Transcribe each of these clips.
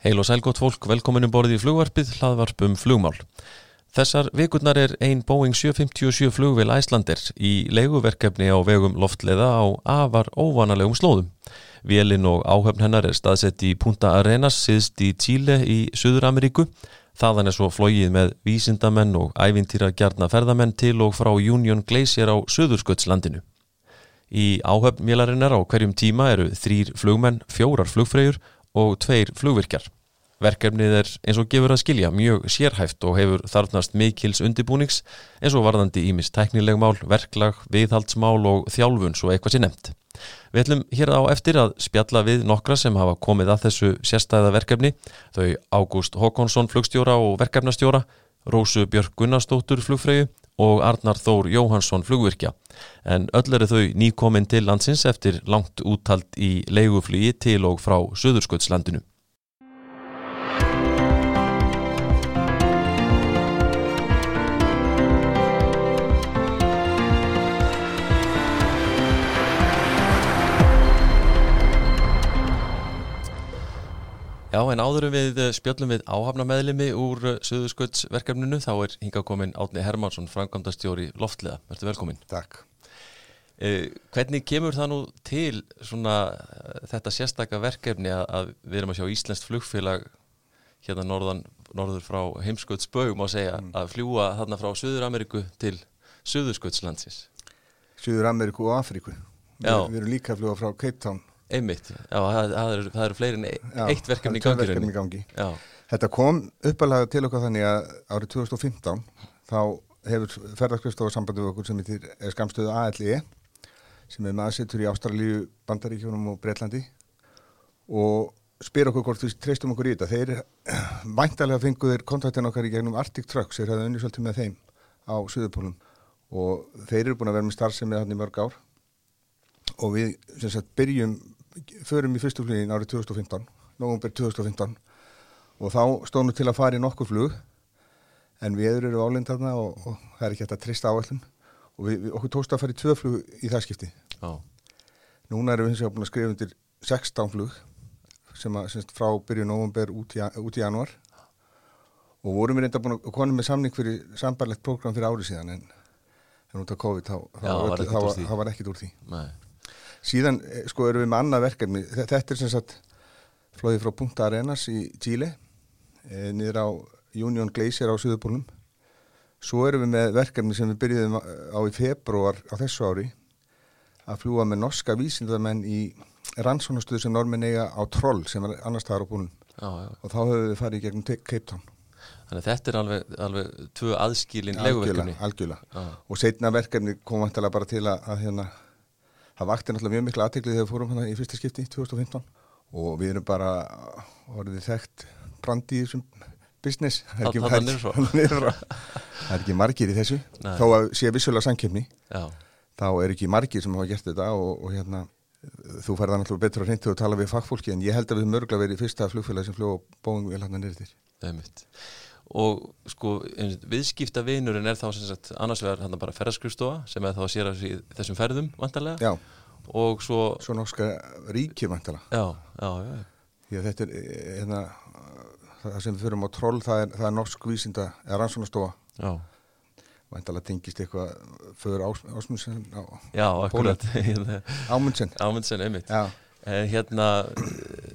Heil og sælgótt fólk, velkominum borðið í flugvarpið, hlaðvarp um flugmál. Þessar vikurnar er ein Boeing 757 flugvél Æslander í leiguverkefni á vegum loftleiða á afar óvanalegum slóðum. Vélinn og áhöfn hennar er staðsett í Punta Arenas, siðst í Chile í Suður-Ameríku. Þaðan er svo flógið með vísindamenn og ævintýra gjarna ferðamenn til og frá Union Glacier á Suðursköldslandinu. Í áhöfn vélarinnar á hverjum tíma eru þrýr flugmenn, fjórar flugfreyjur og tveir flugvirkjar. Verkefnið er eins og gefur að skilja mjög sérhæft og hefur þarfnast mikils undibúnings eins og varðandi ímis tæknileg mál, verklag, viðhaldsmál og þjálfun svo eitthvað sé nefnt. Við ætlum hér á eftir að spjalla við nokkra sem hafa komið að þessu sérstæða verkefni, þau Ágúst Håkonsson flugstjóra og verkefnastjóra, Rósu Björk Gunnarsdóttur flugfröyu og Arnar Þór Jóhansson flugvirkja. En öll eru þau nýkominn til landsins eftir langt úttalt í leiguflugi til og frá Suðursköldslandinu. Já, en áðurum við eh, spjöllum við áhafnameðlimi úr uh, Suðursköldsverkefninu, þá er hinga komin Átni Hermansson, framkvæmdastjóri Loftleða. Verður velkomin. Takk. Eh, hvernig kemur það nú til svona, þetta sérstaka verkefni að, við erum að sjá Íslenskt flugfélag hérna norðan, norður frá heimsköldsbögum að segja mm. að fljúa þarna frá Suður-Ameríku til Suðursköldslandsins? Suður-Ameríku og Afríku. Vi, við erum líka að fljúa frá Cape Town Einmitt, já, það, það eru er fleiri en já, eitt verkefni í gangi. Verkefni gangi. Þetta kom uppalega til okkar þannig að árið 2015 þá hefur ferðarskristofa sambandið okkur sem er skamstöðu ALE sem er maðursettur í Ástralíu, Bandaríkjónum og Breitlandi og spyr okkur hvort við treystum okkur í þetta. Þeir væntalega fenguður kontaktin okkar í gegnum Arctic Trucks, þeir hafði unni svolítið með þeim á Suðupólum og þeir eru búin að vera með starfsemið hann í mörg ár og við sagt, byrjum förum í fyrstu flugin árið 2015 november 2015 og þá stónum til að fara í nokkur flug en við erum álind þarna og, og það er ekki hægt að trista áallum og við, við, okkur tókst að fara í tvö flug í það skipti. Oh. núna erum við hins vegar búin að skrifa undir 16 flug sem að semst, frá byrju november út í, út í januar og vorum við reynda búin að koma með samning fyrir sambarlegt program fyrir árið síðan en, en út af COVID þá, Já, var, var þá var ekkit úr því. Nei síðan eh, sko erum við með annað verkefni. Þetta er sem sagt flóðið frá Punta Arenas í Chile e, niður á Union Glacier á Suðupólum svo erum við með verkefni sem við byrjuðum á í februar á þessu ári að fljúa með norska vísindamenn í rannsónastöðu sem normin eiga á Troll sem er annar staðar á búnum og þá höfum við farið í gegnum Cape Town. Þannig að þetta er alveg, alveg tvö aðskilin leguverkefni. Algjörlega, algjörlega. og setna verkefni kom vantilega bara til að, að hérna það vakti náttúrulega mjög miklu aðteglið þegar við fórum hana í fyrsta skipti 2015 og við erum bara orðið þekkt brandi í þessum business. Það er, ekki, það er ekki margir í þessu. Nei. þó að sé vissulega sankjöfni þá er ekki margir sem hafa gert þetta og, og hérna þú færða náttúrulega betur að reynda og tala við fagfólki en ég held að við mörgla verið fyrsta flugfélag sem fljóð og bóðum við hérna neyrir og sko viðskipta vinurinn er þá sem sagt annars vegar hann bara ferðarskristofa sem er þá að sér að þessum ferðum vantarlega já. og svo svo norska ríki vantarlega já, já, já Já, þetta er hérna, það sem við fyrir á troll, það er, það er norsk vísinda, eða rannsónastofa. Já. Væntalega tengist eitthvað fyrir ás, ásmundsen á Já, akkurat. Ámundsen. Ámundsen, einmitt. Já. Eh, hérna,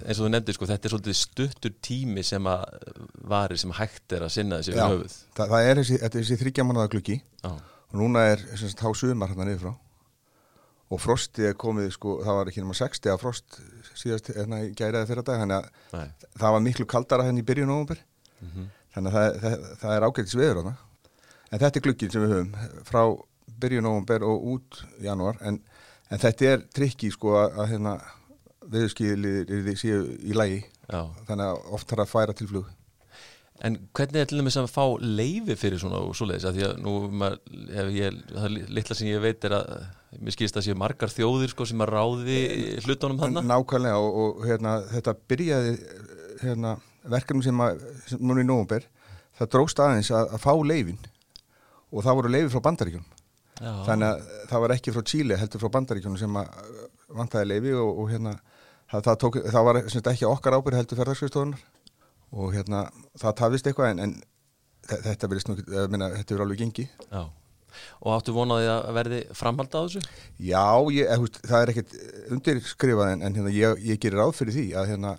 eins og þú nefndir sko, þetta er svolítið stuttur tími sem að varir sem hægt er að sinna þessi Já, höfuð. Það, það er þessi, þessi þryggja mannaða glukki og núna er þess að há sumar hérna niður frá og frostið er komið sko, það var ekki náma 60 að frost síðast hérna gæriði fyrir dag þannig að Nei. það var miklu kaldara henni hérna í byrjun og óver mm -hmm. þannig að það, það, það er ágætis veður á það en þetta er glukkin sem við höfum frá byrjun og óver og út januar en, en þetta er trikki sko að hérna er því síðu í lægi Já. þannig að oft þarf að færa til flug. En hvernig er til dæmis að fá leifi fyrir svona og svoleiðis? Að því að nú maður, ég, það litla sem ég veit er að mér skýrst að séu margar þjóðir sko sem að ráði hlutunum hann Nákvæmlega og, og hérna, þetta byrjaði hérna, verkefni sem, að, sem núna í nógumber það dróst aðeins að, að fá leifin og það voru leifi frá bandaríkjum þannig að það var ekki frá Tíli heldur frá bandaríkjum sem vantæði leifi og, og hérna það, það, tók, það var semst, ekki okkar ábyrg heldur ferðarskristofunar og hérna það tafist eitthvað en, en þetta verður alveg gengi Já, og áttu vonaði að verði framhald á þessu? Já, ég, eð, það er ekkert undirskrifað en, en hérna, ég, ég gerir ráð fyrir því að hérna,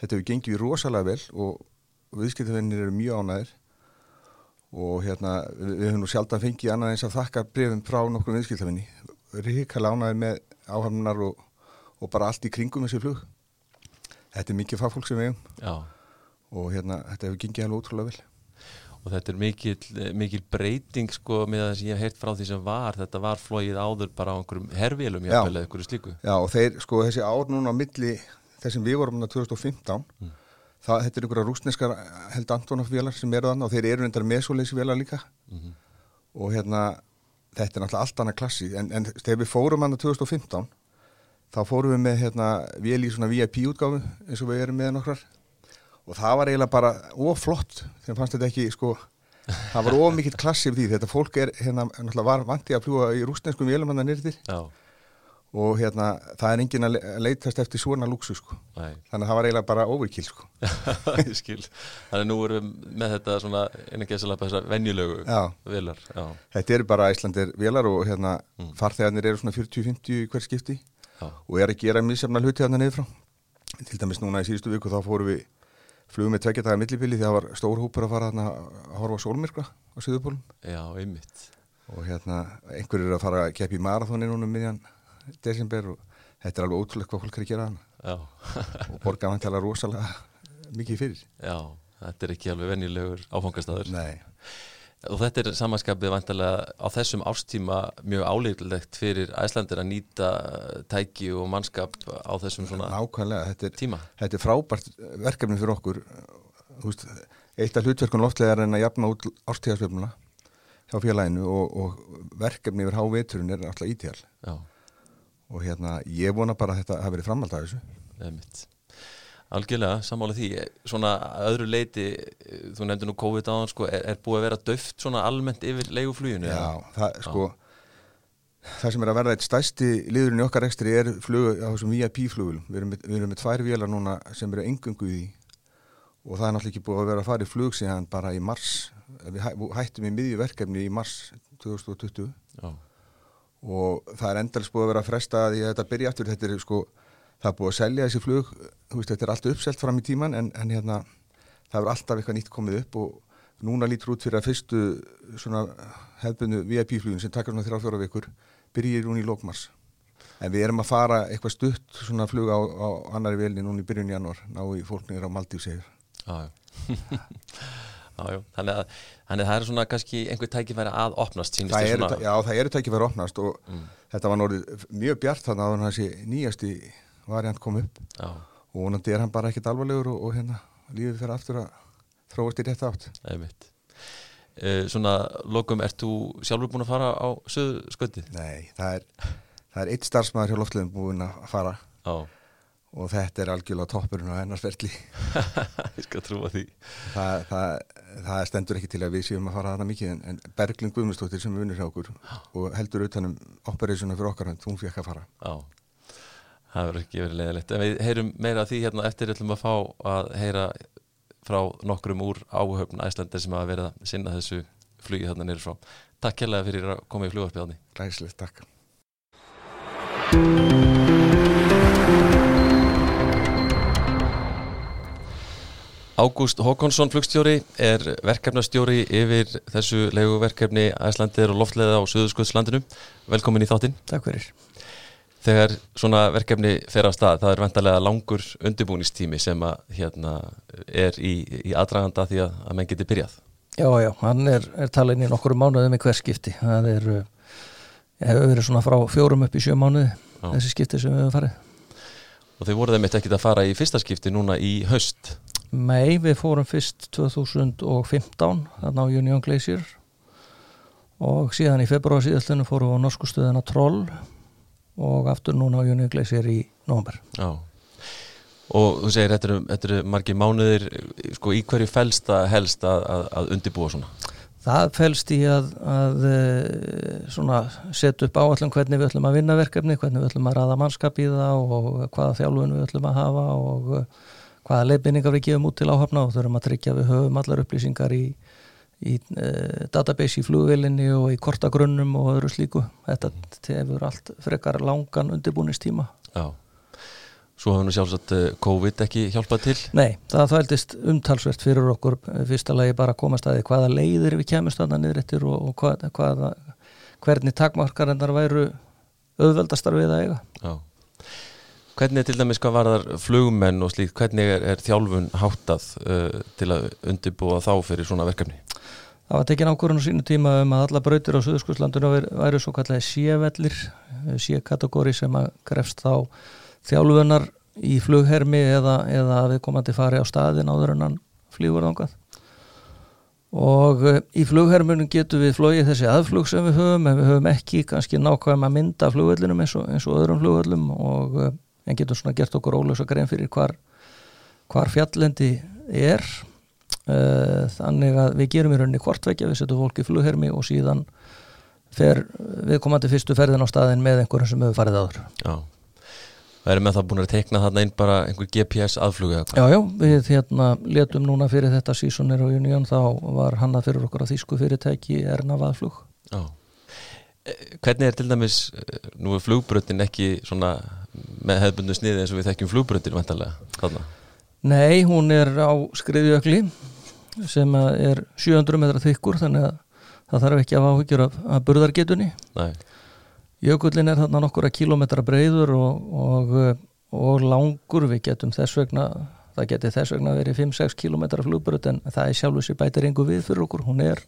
þetta hefur gengið rosalega vel og viðskiptafinnir eru mjög ánæðir og hérna við, við höfum nú sjálf að fengið annað eins að þakka brefum frá nokkrum viðskiptafinni ríkala ánæðir með áhafnar og, og bara allt í kringum þessi flug. Þetta er mikið fagfólk sem við hefum og hérna þetta hefur gengið alveg ótrúlega vel. Og þetta er mikil, mikil breyting sko með það sem ég hef heyrt frá því sem var. Þetta var flóið áður bara á einhverjum herfélum eða einhverju slíku. Já og þeir sko þessi ár núna á milli þessum við vorum á 2015 mm. það, þetta er einhverja rúsneskar held Antonov vélar sem eru þannig og þeir eru endar meðsóleisi vélar líka. Mm -hmm. og hérna þetta er náttúrulega allt annað klassi en, en þegar við fórum hann á 2015 þá fórum við með hérna vél í svona VIP útgáfu eins og við erum með nokkrar og það var eiginlega bara oflott þegar fannst þetta ekki sko það var ómikið klassið því þetta fólk er hérna var vantið að fljúa í rúsneskum vélum hann nýrðir og hérna það er engin að leitast eftir svona lúksu sko Æ. þannig að það var eiginlega bara overkill sko ég skil, þannig að nú erum við með þetta svona einnig að þessar venjulegu velar Já. þetta eru bara æslandir velar og hérna mm. farþegarnir eru svona 40-50 hver skipti Já. Og er að gera semna hluti hérna niður frá. Til dæmis núna í síðustu viku þá fóru við flugum með tveggjadaga millibili því að það var stór hópur að fara að horfa sólmyrkla á Suðupólum Já, einmitt. Og hérna einhverjir er að fara að keppi í marathóni núna um miðjan desember og þetta er alveg ótrúlega hvað fólk er að gera hana og borga hann tala rosalega mikið fyrir. Já, þetta er ekki alveg venjulegur áfangastæður Nei Og þetta er samanskapið vantilega á þessum ástíma mjög áleiklegt fyrir æslandir að nýta tæki og mannskap á þessum svona Nákvæmlega, þetta er, tíma. Þetta er frábært verkefni fyrir okkur. Veist, eitt af hlutverkunum oflega er að jafna út ástíðasvefnuna hjá félaginu og, og verkefni yfir háveturinn er alltaf ítíðal. Og hérna, ég vona bara að þetta hafi verið framhald af þessu. Er mitt. Algjörlega, sammála því, svona öðru leiti, þú nefndir nú COVID á hann, sko, er, er búið að vera döft svona almennt yfir leigufluginu? Já, það, sko, það sem er að verða eitt stæsti liðurinn í okkar ekstri er flug á þessum VIP-flugulum. Við erum með, við erum með tvær vélar núna sem eru engungu í því og það er náttúrulega ekki búið að vera að fara í flug síðan bara í mars, við hættum í miðjuverkefni í mars 2020 Já. og það er endalist búið að vera að fresta að þetta byrja aftur, þetta er sko það er búið að selja þessi flug veist, þetta er allt uppselt fram í tíman en, en hérna, það er alltaf eitthvað nýtt komið upp og núna lítur út fyrir að fyrstu hefðbundu VIP-flugin sem takkar svona þrjá fjóra vikur byrjir hún í lókmars en við erum að fara eitthvað stutt svona flug á, á annari velni núna í byrjun janúar ná í fólknir á Maldív segur Jájú þannig að, þannig að það er svona kannski einhver tækifæri að opnast það eru, Já það eru tækifæri að opnast og mm. þetta var nórið mjög bjart þannig að það var nýjasti variant kom upp. Já. og vonandi er hann bara ekkit alvarlegur og, og hérna lífið fyrir aftur að þróast í rétt átt. E, Svona lokum, ert þú sjálfur búin að fara á söðu sköndi? Nei, það er, það er eitt starfsmæður hjá loftlegum búin að fara. Já. og þetta er algjörlega toppurinn á ennarsverðli Ég skal trúa því. Það, það, það stendur ekki til að við séum að fara aðra mikið en, en Berglind Guðmundsdóttir sem er vinnur hjá okkur og heldur utanum operationa fyrir okkar hún fekk að fara. Já það verður ekki verið leiðilegt en við heyrum meira af því hérna eftir. Ætlum að fá að heyra frá nokkrum úr áhöfn æslandir sem að vera að sinna þessu flugi hérna nýru frá. Takk hérlega fyrir að koma í flugvarpiðanni Ræðislega, takk. Ágúst Håkonsson flugstjóri er verkefnastjóri yfir þessu leguverkefni æslandir og loftleða á Suðurskjöldslandinu Velkomin í þáttinn. Takk fyrir Þegar svona verkefni fer á stað, það er vendarlega langur undirbúningstími sem að, hérna, er í, í aðdraganda því að, að menn geti byrjað. Já, já, hann er, er talin í nokkru mánuði með hver skipti. Það er, hefur verið svona frá fjórum upp í sjö mánuði, já. þessi skipti sem við hefum farið. Og þau voruð þeim ekkit að fara í fyrsta skipti núna í haust? Nei, við fórum fyrst 2015, þarna á Union Glacier og síðan í februar síðastlunum fórum við á norsku stöðina Troll og aftur núna á Júni Gleisir í nómber Já og þú segir þetta eru, margi mánuðir sko í hverju fælst að helst að, að, að undibúa svona? Það fælst í að, að svona setja upp áallum hvernig við ætlum að vinna verkefni, hvernig við ætlum að raða mannskap í það og hvaða þjálfun við ætlum að hafa og hvaða leifinningar við gefum út til áhafna og þurfum að tryggja við höfum allar upplýsingar í, í uh, database í flugvelinni og í kortagrunnum og öðru slíku. Þetta hefur allt frekar langan undirbúinistíma Já, svo hefur nú sjálfsagt uh, COVID ekki hjálpað til? Nei, það þvældist umtalsvert fyrir okkur. Fyrsta lagi bara að komast að því hvaða leiðir við kemumst þarna niður eftir og, og hvað, hvaða, hvernig takmarkarendar væru auðveldastar við að eiga. Já Hvernig til dæmis hvað var þar flugmenn og slíkt, hvernig er, er þjálfun háttað uh, til að undirbúa þá fyrir svona verkefni? Það var tekin ákvörðun á sínu tíma um að alla brautir á Suðurskjóldslandinu væru svo kallega sévellir, sékategóri sem að grefst þá þjálfunar í flughermi eða, eða við komandi fari á staðin áður en hann flýgur ángað og uh, í flughermunum getum við flóið þessi aðflug sem við höfum en við höfum ekki kannski nákvæm að mynda flugvellinum eins og, eins og öðrum flugvellum og uh, en getum svona gert okkur ólösa grein fyrir hvar, hvar fjallendi er. Uh, þannig að við gerum í rauninni hvortveikja, við setjum fólk í flughermi og síðan fer við komandi fyrstu ferðin á staðin með einhverjum sem hefur farið áður. Já. Það erum með það búin að tekna þarna einn bara einhver GPS aðfluga Já, já, við hérna letum núna fyrir þetta sísonir og union þá var hanna fyrir okkur að þýsku fyrirtæki Ernaf aðflug. Já. Hvernig er til dæmis, nú er flugbröndin ekki svona með hefðbundu sniði eins og við þekkjum flugbröndin vantarlega? Nei, hún er á skriðjökli sem er 700 metra þykkur þannig að það þarf ekki að áhyggjur af, af burðargetunni. Nei. Jökullin er þarna nokkura kílometra breyður og, og, og langur. Við getum þess vegna það geti þess vegna verið 5-6 kílometra flugbröð en það er sjálfur sér bætir engu við fyrir okkur, hún er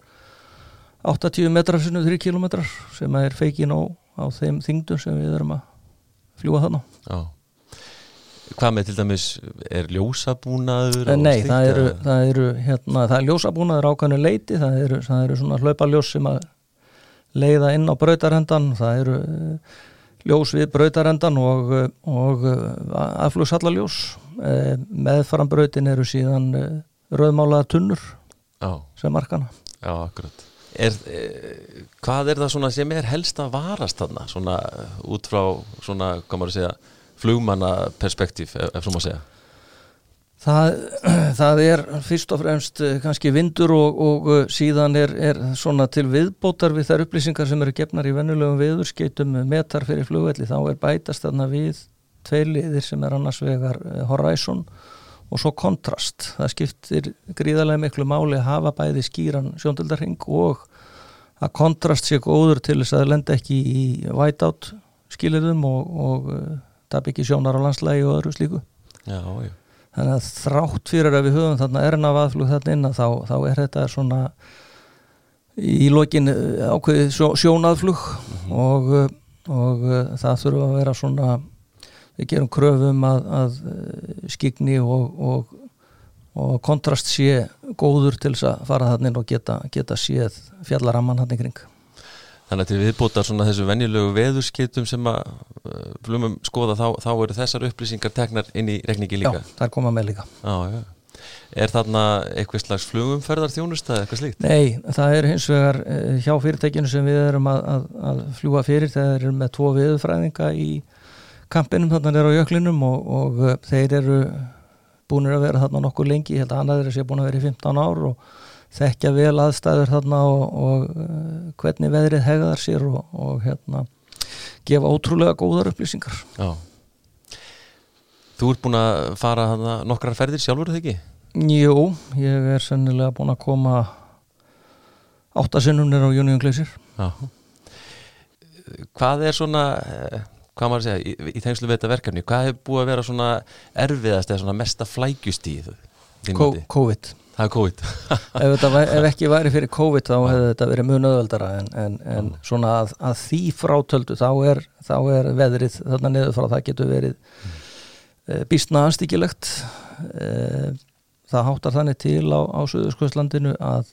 80 metrar sinu 3 kílometrar sem er feikin á, á þeim þingdum sem við erum að fljúa þarna. Já. Hvað með til dæmis, er ljósabúnaður? Nei, það eru, það eru hérna, það er ljósabúnaður ákvæmnu leiti það eru, það eru svona hlaupaljós sem að leiða inn á brautarendan það eru uh, ljós við brautarendan og, og uh, aðflugsallarljós uh, meðfram brautin eru síðan rauðmálaða tunnur Já. sem markana Já, akkurat er, Hvað er það sem er helst að varast þarna? Svona út frá svona, hvað maður að segja flugmanna perspektíf, ef, ef svo maður segja. Það, það er fyrst og fremst kannski vindur og, og síðan er, er svona til viðbótar við þær upplýsingar sem eru gefnar í vennulegum viðurskeitum metar fyrir flugvelli þá er bætast þarna við tvei liðir sem er annars vegar Horizon og svo kontrast. Það skiptir gríðarlega miklu máli að hafa bæði skýran sjóndöldarhing og að kontrast sé góður til þess að það lenda ekki í whiteout skilirðum og, og tap ekki sjónar á landslægi og öðru slíku. Já, já þannig að þrátt fyrir að við höfum þarna erna vaðflug þarna inn þá, þá er þetta svona í lokin ákveði sjónaðflug mm -hmm. og, og það þurfa að vera svona við gerum kröfum að, að skigni og, og, og kontrast sé góður til þess að fara þarna inn og geta, geta séð fjallaraman hann ykring Þannig að til viðbótar svona þessu venjulegu veðurskiptum sem að uh, flumum skoða þá, þá eru þessar upplýsingar teknar inn í rekningi líka? Já, það er komað með líka. Já, já. Er þarna eitthvað slags flugumferðar þjónusta eða eitthvað slíkt? Nei, það er hins vegar hjá fyrirtækinu sem við erum að, að, að fljúa fyrir, það er með tvo viðfræðinga í kampinum þarna er á jöklinum og, og þeir eru búinir að vera þarna nokkur lengi, ég held að annaður er sér búin að vera í 15 ár og þekkja vel aðstæður þarna og, og uh, hvernig veðrið hegðar sér og, og hérna gefa ótrúlega góðar upplýsingar. Já. Þú ert búin að fara hana, nokkrar ferðir sjálfur, eða ekki? Jú, ég er sennilega búin að koma áttasinnunir á Union Glacier. Já. Hvað er svona eh, hvað maður að segja, í, í tengslu við þetta verkefni hvað hefur búið að vera svona erfiðast eða svona mesta flækjustíð COVID. Það er COVID. Ef, væri, ef ekki væri fyrir COVID þá hefði þetta verið mjög nöðvöldara en, en, en svona að, að því frátöldu þá er, þá er veðrið þarna niður frá það getur verið mm. e, býstna anstíkilegt. E, það háttar þannig til á, á Suðurskvöðslandinu að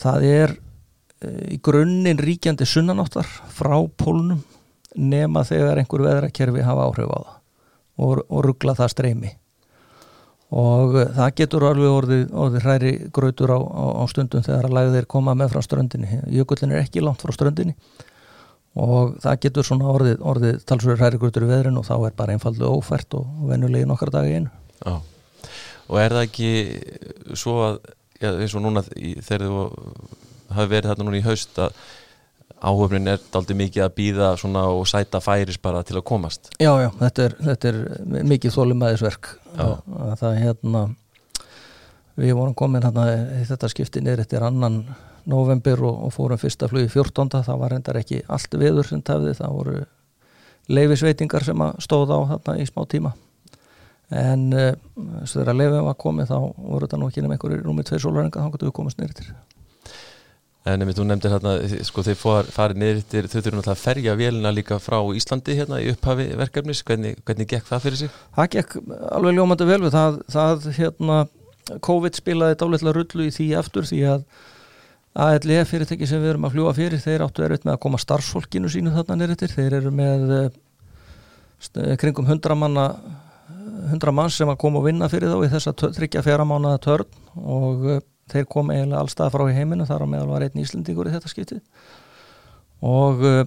það er e, í grunninn ríkjandi sunnanáttar frá pólunum nema þegar einhver veðrakerfi hafa áhrif á það og, og ruggla það streymi. Og eh, það getur alveg orðið, orðið hræri grötur á, á, á stundum þegar að lagðir koma með frá ströndinni. Jökullin er ekki langt frá ströndinni og það getur svona orðið, orðið talsverður hræri grötur í veðrin og þá er bara einfaldu ófært og venulegi nokkar dagi einu. Já, og er það ekki svo að já, eins og núna í, þegar þú hafi verið þarna núna í haust að áhöfnin er aldrei mikið að býða svona og sæta færis bara til að komast. Já, já, þetta er, þetta er mikið þólumæðisverk það hérna við vorum komin hérna þetta skipti niður eftir annan november og, og fórum fyrsta flugi 14. það var reyndar ekki allt viður sem tafði, það voru leifisveitingar sem stóð á þarna í smá tíma. En uh, þegar leifið var komið þá voru þetta nú ekki nefnir einhverjir rúmið tveir sólarenga þá gotum við komast niður til En ef þú nefndir hérna, sko þeir farið niður þau þurfum alltaf að ferja vélina líka frá Íslandi hérna í upphafi verkefnis hvernig, hvernig gekk það fyrir sig? Það gekk alveg ljómandi vel við það, það hérna, COVID spilaði dálittlega rullu í því aftur því að ALE fyrirtæki sem við erum að fljúa fyrir þeir áttu erfitt með að koma starfsfólkinu sínu þarna neyrir þeir eru með uh, kringum hundra manna hundra manns sem að koma og vinna fyrir þá í þessa tryggja fjara mánuða törn og uh, þeir kom eiginlega allstað frá í heiminu þar á meðal var einn íslendingur í þetta skiptið og uh,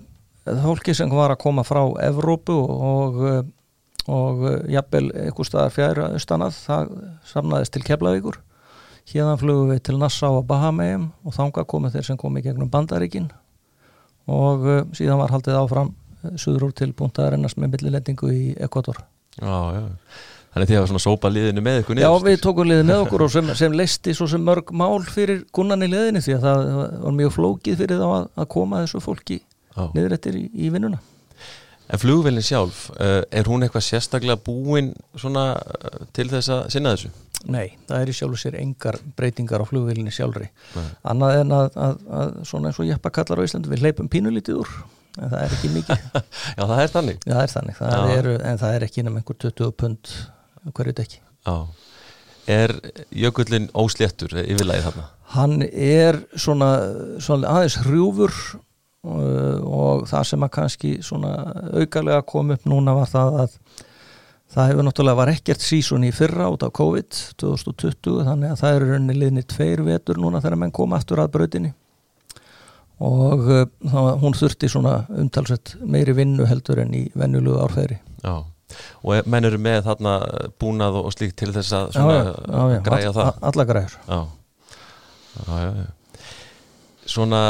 fólki sem var að koma frá Evrópu og og jafnvel einhver staðar fjæra austanað það samnaðist til Keflavíkur Híðan flugum við til Nassau og Bahameim og þanga komið þeir sem komið gegnum Bandaríkin og síðan var haldið áfram suður úr til búntaðarinnas með millilendingu í Ekvator. Já, já. Þannig að svona sópa liðinu með ykkur niður? Já, við tókum liðinu með okkur og sem, sem leisti svo sem mörg mál fyrir gunnan í liðinu því að það var mjög flókið fyrir þá að, að koma þessu fólki já. niður eftir í, í vinnuna. En flugvelin sjálf, uh, er hún eitthvað sérstaklega búin svona til þess að sinna þessu? Nei, það er í sjálfu sér engar breytingar á flugvilinni sjálfri Nei. annað en að, að, að svona eins og Jeppa kallar á Íslandu við leipum pínulítið úr en það er ekki mikið Já, það er þannig, Já, það er þannig. Það er, en það er ekki nefn einhver 20 pund hverju dekki Já. Er jökullin ósléttur yfirlegið þarna? Hann er svona, svona aðeins hrjúfur uh, og það sem að kannski svona augalega kom upp núna var það að Það hefur náttúrulega var ekkert sísun í fyrra út af COVID 2020 þannig að það eru rauninni liðni tveir vetur núna þegar menn koma aftur að brautinni og uh, þá, hún þurfti svona umtalsett meiri vinnu heldur en í vennulegu árfæri. Já, og menn eru með þarna búnað og slíkt til þess að já, já, já, græja all, það? Alla græjur. Já, já, já. Svona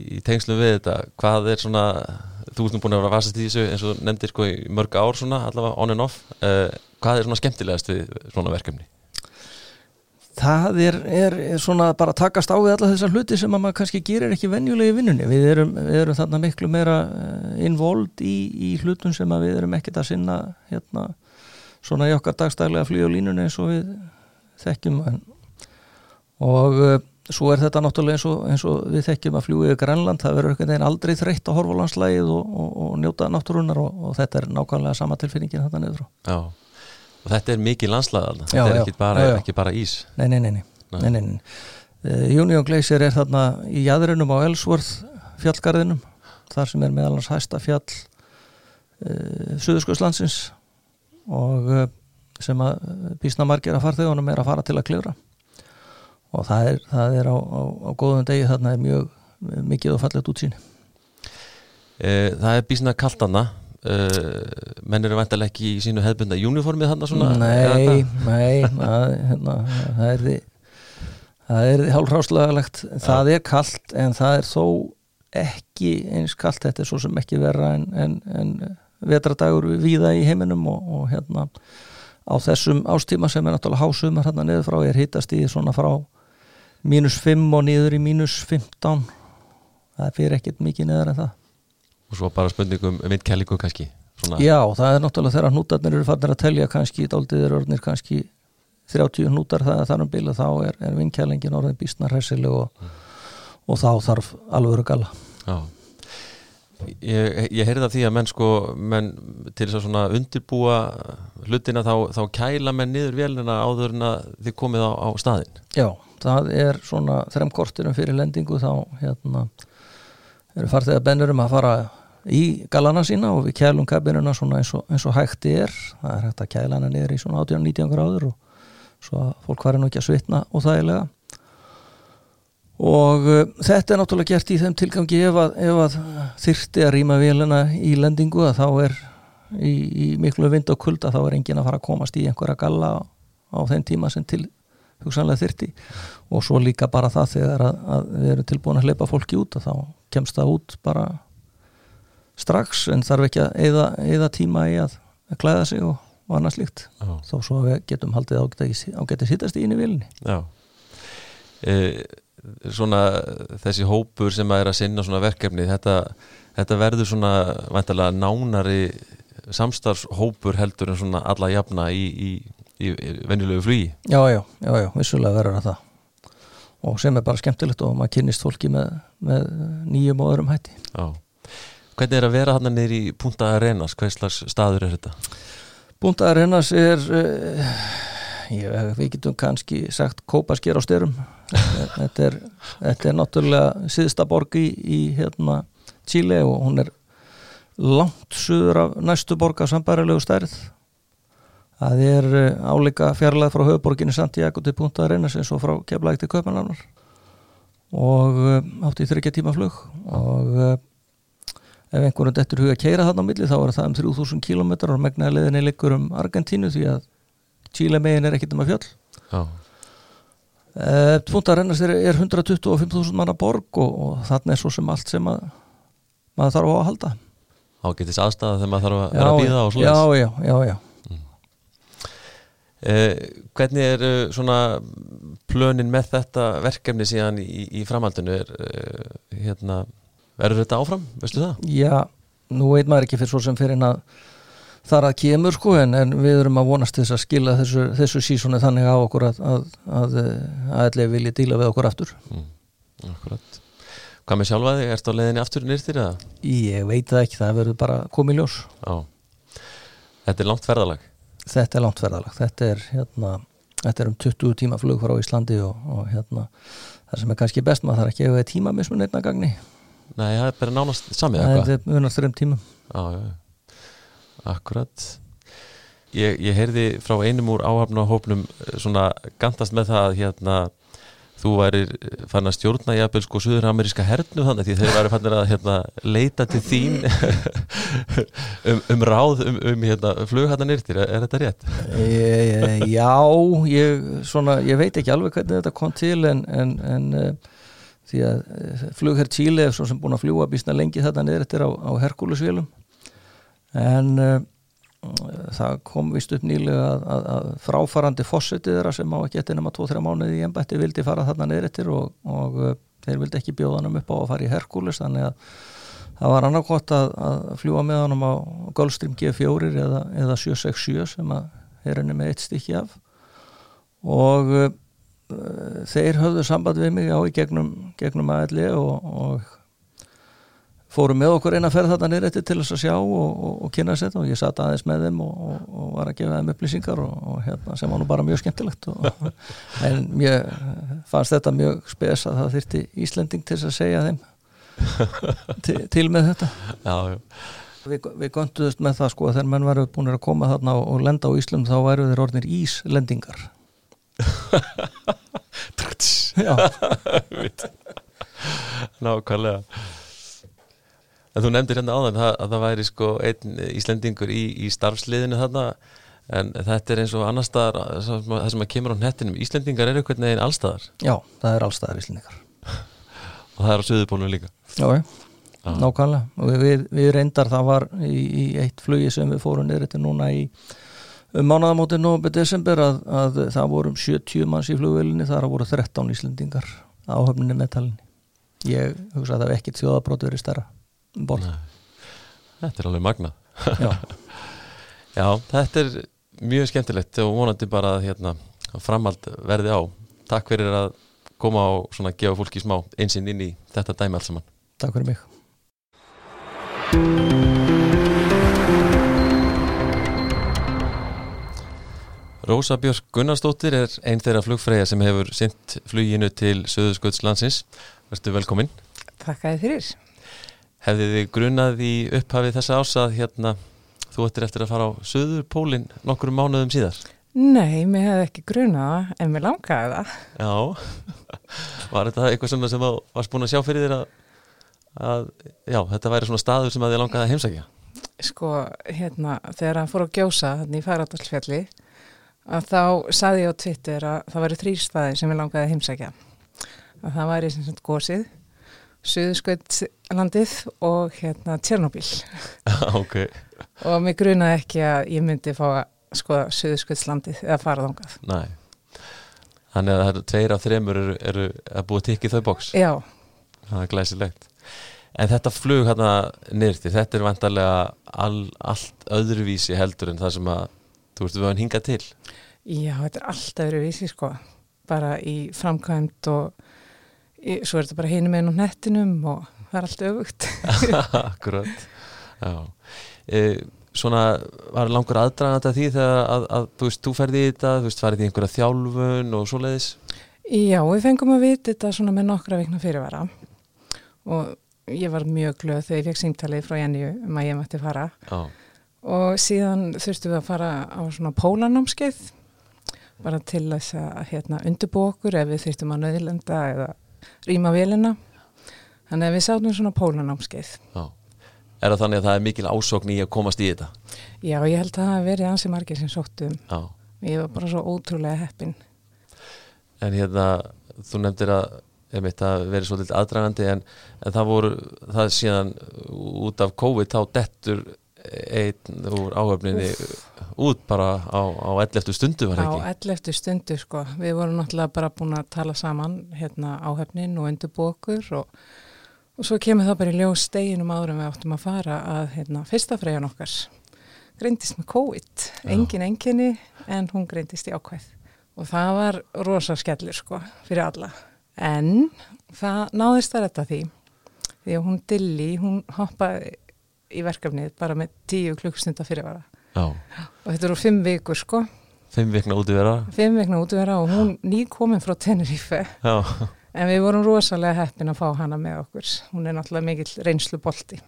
í tengslu við þetta, hvað er svona þú ert nú búin að vera vasast í þessu eins og nefndir sko í mörg ár svona allavega on and off uh, hvað er svona skemmtilegast við svona verkefni? Það er, er, svona bara að takast á við alla þessar hluti sem að maður kannski gerir ekki venjulegi vinnunni. Við erum, við erum þarna miklu meira eh, involvd í, í hlutum sem að við erum ekkert að sinna hérna svona í okkar dagstælega flý og línunni eins og við þekkjum. Og eh, svo er þetta náttúrulega eins og, eins og við þekkjum að fljúið í Grænland, það verður einhvern veginn aldrei þreytt á horfalanslægið og, og, og njóta náttúrunar og þetta er nákvæmlega sama tilfinningin þetta niður Já, og þetta er mikið landslaðal þetta er ekki bara, já, já. ekki bara ís. Nei, nei, nei, nei. nei, nei. Uh, Union Glacier er þarna í jæðurinnum á Ellsworth fjallgarðinum þar sem er meðalans hæsta fjall uh, Suðurskjóðslandsins og uh, sem að bísna margir að farþegunum er að fara til að klifra. Og það er, það er á, á, á góðum degi þarna er mjög mikið og fallegt útsýni. Það er bísna kaltanna e, menn eru vantilega ekki í sínu hefðbunda uniformið þarna svona Nei, nei það, hérna, það er það er því hálfráslögulegt það er kallt en það er þó ekki eins kallt þetta er svo sem ekki vera en, en, en vetradagur viða í heiminum og, og hérna á þessum ástíma sem er náttúrulega hásumar hérna niður frá er hittast í svona frá mínus 5 og niður í mínus 15 það fyrir ekkert mikið neðar en það og svo bara spurningum um vindkælingu kannski Svona. já það er náttúrulega þegar hnútarnir eru fannir að telja kannski dáltiðir orðnir kannski 30 hnútar það þar um bíla þá er, er vindkælingin orðin bísnar hressileg og, mm. og þá þarf alveg að gala já Ég, ég heyrði það því að menn sko menn til þess að svona undirbúa hlutina þá, þá kæla menn niður velina áður en að þið komið á, á staðin Já, það er svona þrem kortirum fyrir lendingu þá hérna eru farþegar bennurum að fara í galana sína og við kælum kabinuna svona eins og, eins og hægti er. Það er hægt að kæla hana niður í svona 18-19 gráður og svo að fólk fari nú ekki að svitna og þægilega og uh, þetta er náttúrulega gert í þeim tilgangi ef að, að þyrti að rýma vélina í lendingu að þá er í, í miklu vind og kulda þá er engin að fara að komast í einhverja galla á þeim tíma sem til hugsanlega þyrti og svo líka bara það þegar að, að við erum tilbúin að hleypa fólki út og þá kemst það út bara strax en þarf ekki að eyða tíma í að, að klæða sig og, og annað slíkt. Já. þó svo getum haldið ágætið sittast í inn í Já. E, Svona þessi hópur sem að er að sinna svona verkefni þetta, þetta verður svona vantarlega nánari samstarfshópur heldur en svona alla jafna í, í, í venjulegu flugi. Já, já, já, já, vissulega verður það. Og sem er bara skemmtilegt og maður kynnist fólki með, með nýjum og öðrum hætti. Já Hvernig er að vera hann nýri í Punta Arenas? Hvað slags staður er þetta? Punta Arenas er uh, ég, við getum kannski sagt kópasker á styrum þetta er, þetta er náttúrulega síðsta borg í, í hérna Chile og hún er langt suður af næstu borg af sambærilegu stærð það er uh, áleika fjarlæð frá höfuborginni Santiago til Punta Arenas eins og frá keflægt til Kaupanánar og uh, átti í þryggja tíma flug og ef einhvern dettur huga að keira þarna á milli þá er það um 3000 km og megnaðileginni liggur um Argentínu því að Chile megin er ekkit um að fjöll. Já. Uh, Punta Arenas er, er 125.000 manna borg og, og þarna er svo sem allt sem að maður þarf á að halda. Ágættis aðstæða þegar maður þarf að vera að býða og já, já, já, já. Eh, hvernig er uh, svona plönin með þetta verkefni síðan í, í framhaldinu? Er hérna, verður þetta áfram, veistu það? Já, nú veit maður ekki fyrir svo sem fyrir en að þar að kemur sko en, en við erum að vonast þess að skila þessu, þessu sísoni þannig á okkur að að allir vilji díla við okkur aftur. Mm, akkurat. Hvað með sjálfaði, ertu á leiðinni aftur nýrtir eða? Ég veit það ekki, það verður bara komið ljós. Já Þetta er langt ferðalag? Þetta er langt ferðalag, þetta er hérna, þetta er um 20 tíma flug frá Íslandi og, og hérna það sem er kannski best maður þarf ekki að hafa tíma mismun einna gagni, Nei, það er bara nánast samið það eitthvað. er munar þreim tímum. Já, já, akkurat. Ég, ég heyrði frá einum úr áhafna hópnum eh, svona gandast með það að hérna þú værir fann að stjórna jafnvel sko suður-ameríska hernu þannig því þeir væri fannir að hérna, leita til þín um, um ráð um, um hérna, flughatna nýrtir, er, er þetta rétt? e, Já, ég, svona, ég veit ekki alveg hvernig þetta kom til en, en, en uh, því að uh, flugherr Chile er svo sem búin að fljúa býstna lengi þetta niður eftir á, á Herkulusvélum en uh, það kom vist upp nýlega að, að, að fráfarandi fossetið þeirra sem á ekki eftir nema 2-3 mánuði í ennbætti vildi fara þarna niður eftir og, og uh, þeir vildi ekki bjóða hann upp á að fara í Herkules þannig að það var annarkot að, að fljúa með honum á Gulfstream G4 eða, eða 767 sem að er henni með eitt stykki af. Og þeir höfðu samband við mig á í gegnum, gegnum aðli og, og fóru með okkur eina ferð þarna eftir til þess að sjá og, og, og kynna sér og ég satt aðeins með þeim og, og var að gefa þeim upplýsingar og hérna, sem var nú bara mjög skemmtilegt en mér fannst þetta mjög spes að það þyrti Íslending til þess að segja þeim til, til með þetta. Já, já, Við, við gönduðust með það sko að þegar menn varu búin að koma þarna og, lenda á Íslum þá væru þeir orðnir Íslendingar Já, nákvæmlega. En þú nefndir hérna áðan að, að það væri sko einn Íslendingur í, í starfsliðinu þarna en þetta er eins og annar staðar það sem að kemur á nettinum Íslendingar eru einhvern veginn allstaðar já, það er allstaðar Íslendingar. Og það er á söðupólunum líka. Já, já, nákvæmlega. Og við, við reyndar það var í, í eitt flugi sem við fórum niður þetta núna í um mánaðamótið nógumbi desember að, að það voru um 70 manns í flugvelinni þar voru 13 Íslendingar á höfninni meðtalinni ég hugsa að það hef ekkit þjóðabrót verið stærra um borð. Þetta er alveg magnað. Já, Já, þetta er mjög skemmtilegt og vonandi bara að hérna, að framhald verði á. Takk fyrir að koma og svona gefa fólki smá einsinn inn í þetta dæmi alls saman. Takk fyrir mig Rósa Björk Gunnarsdóttir er einn þeirra flugfreyja sem hefur sint fluginu til Suðursköldslandsins Verstu velkomin Takkaði fyrir. Hefði þið grunað í upphafið þessa ás að hérna, þú ættir eftir að fara á Suðurpólinn nokkrum mánuðum síðar? Nei, mér hefði ekki grunað en mér langaði það. Já, var þetta eitthvað sem þú varst búin að sjá fyrir þér að, að já, þetta væri svona staður sem að þið langaði að heimsækja? Sko, hérna, þegar hann fór að gjósa þannig í Fagradalsfjalli að þá saði ég á Twitter að það væri þrýr staðir sem ég langaði að heimsækja. Að það væri sem sagt gósið Suðskvöldlandið og hérna Tjernobyl. Ok, og mig grunaði ekki að ég myndi fá að skoða Suðskvöldslandið eða fara þangað. Næ Þannig að það eru tveir af þremur eru, eru að búa tikið þau bóks Já, það er glæsilegt. En þetta flug hérna nýrti, þetta er vantarlega all, allt öðruvísi heldur en það sem að þú veist við höfum hingað til. Já, þetta er alltaf verið vísi sko. Bara í framkvæmt og í, svo er þetta bara hinum einn á nettinum og það er allt öfugt. Akkurat. Já. E, Svona var langur aðdragandi að því þegar að, að þú veist, þú ferði í þetta þú veist, farið í einhverja þjálfun og svoleiðis? Já, við fengum að vita þetta svona með nokkra vikna fyrirvara. Og ég var mjög glöð þegar ég fekk símtalið frá Jenny um að ég mætti fara. Já, og síðan þurftum við að fara á svona pólanámskeið bara til þess að hérna, undirbú okkur ef við þurftum að nöðlenda eða rýma vélina. Þannig að við sátum svona pólanámskeið. Já. Er það þannig að það er mikil ásókn í að komast í þetta? Já, ég held að það hafi verið ansi margir sem sóttum Já. Ég var bara svo ótrúlega heppin. En hérna, þú nefndir að einmitt að verið svolítið aðdragandi en, en það voru, það síðan út af COVID þá dettur einn úr áhöfninni út bara á, á 11. stundu var á það ekki? 11. stundu sko við vorum náttúrulega bara búin að tala saman hérna áhefnin og undirbú okkur og, og svo kemur það bara í ljós steginum árum við áttum að fara að hérna, fyrsta freyjan okkar greindist með COVID, engin enginni en hún greindist í ákveð og það var rosa skellur sko fyrir alla en það náðist að þetta því því að hún Dilli, hún hoppaði í verkefnið bara með tíu klukkstunda fyrirvara. Já, og þetta eru fimm vikur sko. Fimm vikna út í vera fimm vegna útvera og hún ný komin frá Tenerife. Já, en við vorum rosalega heppin að fá hana með okkur. Hún er náttúrulega mikill reynslu bolti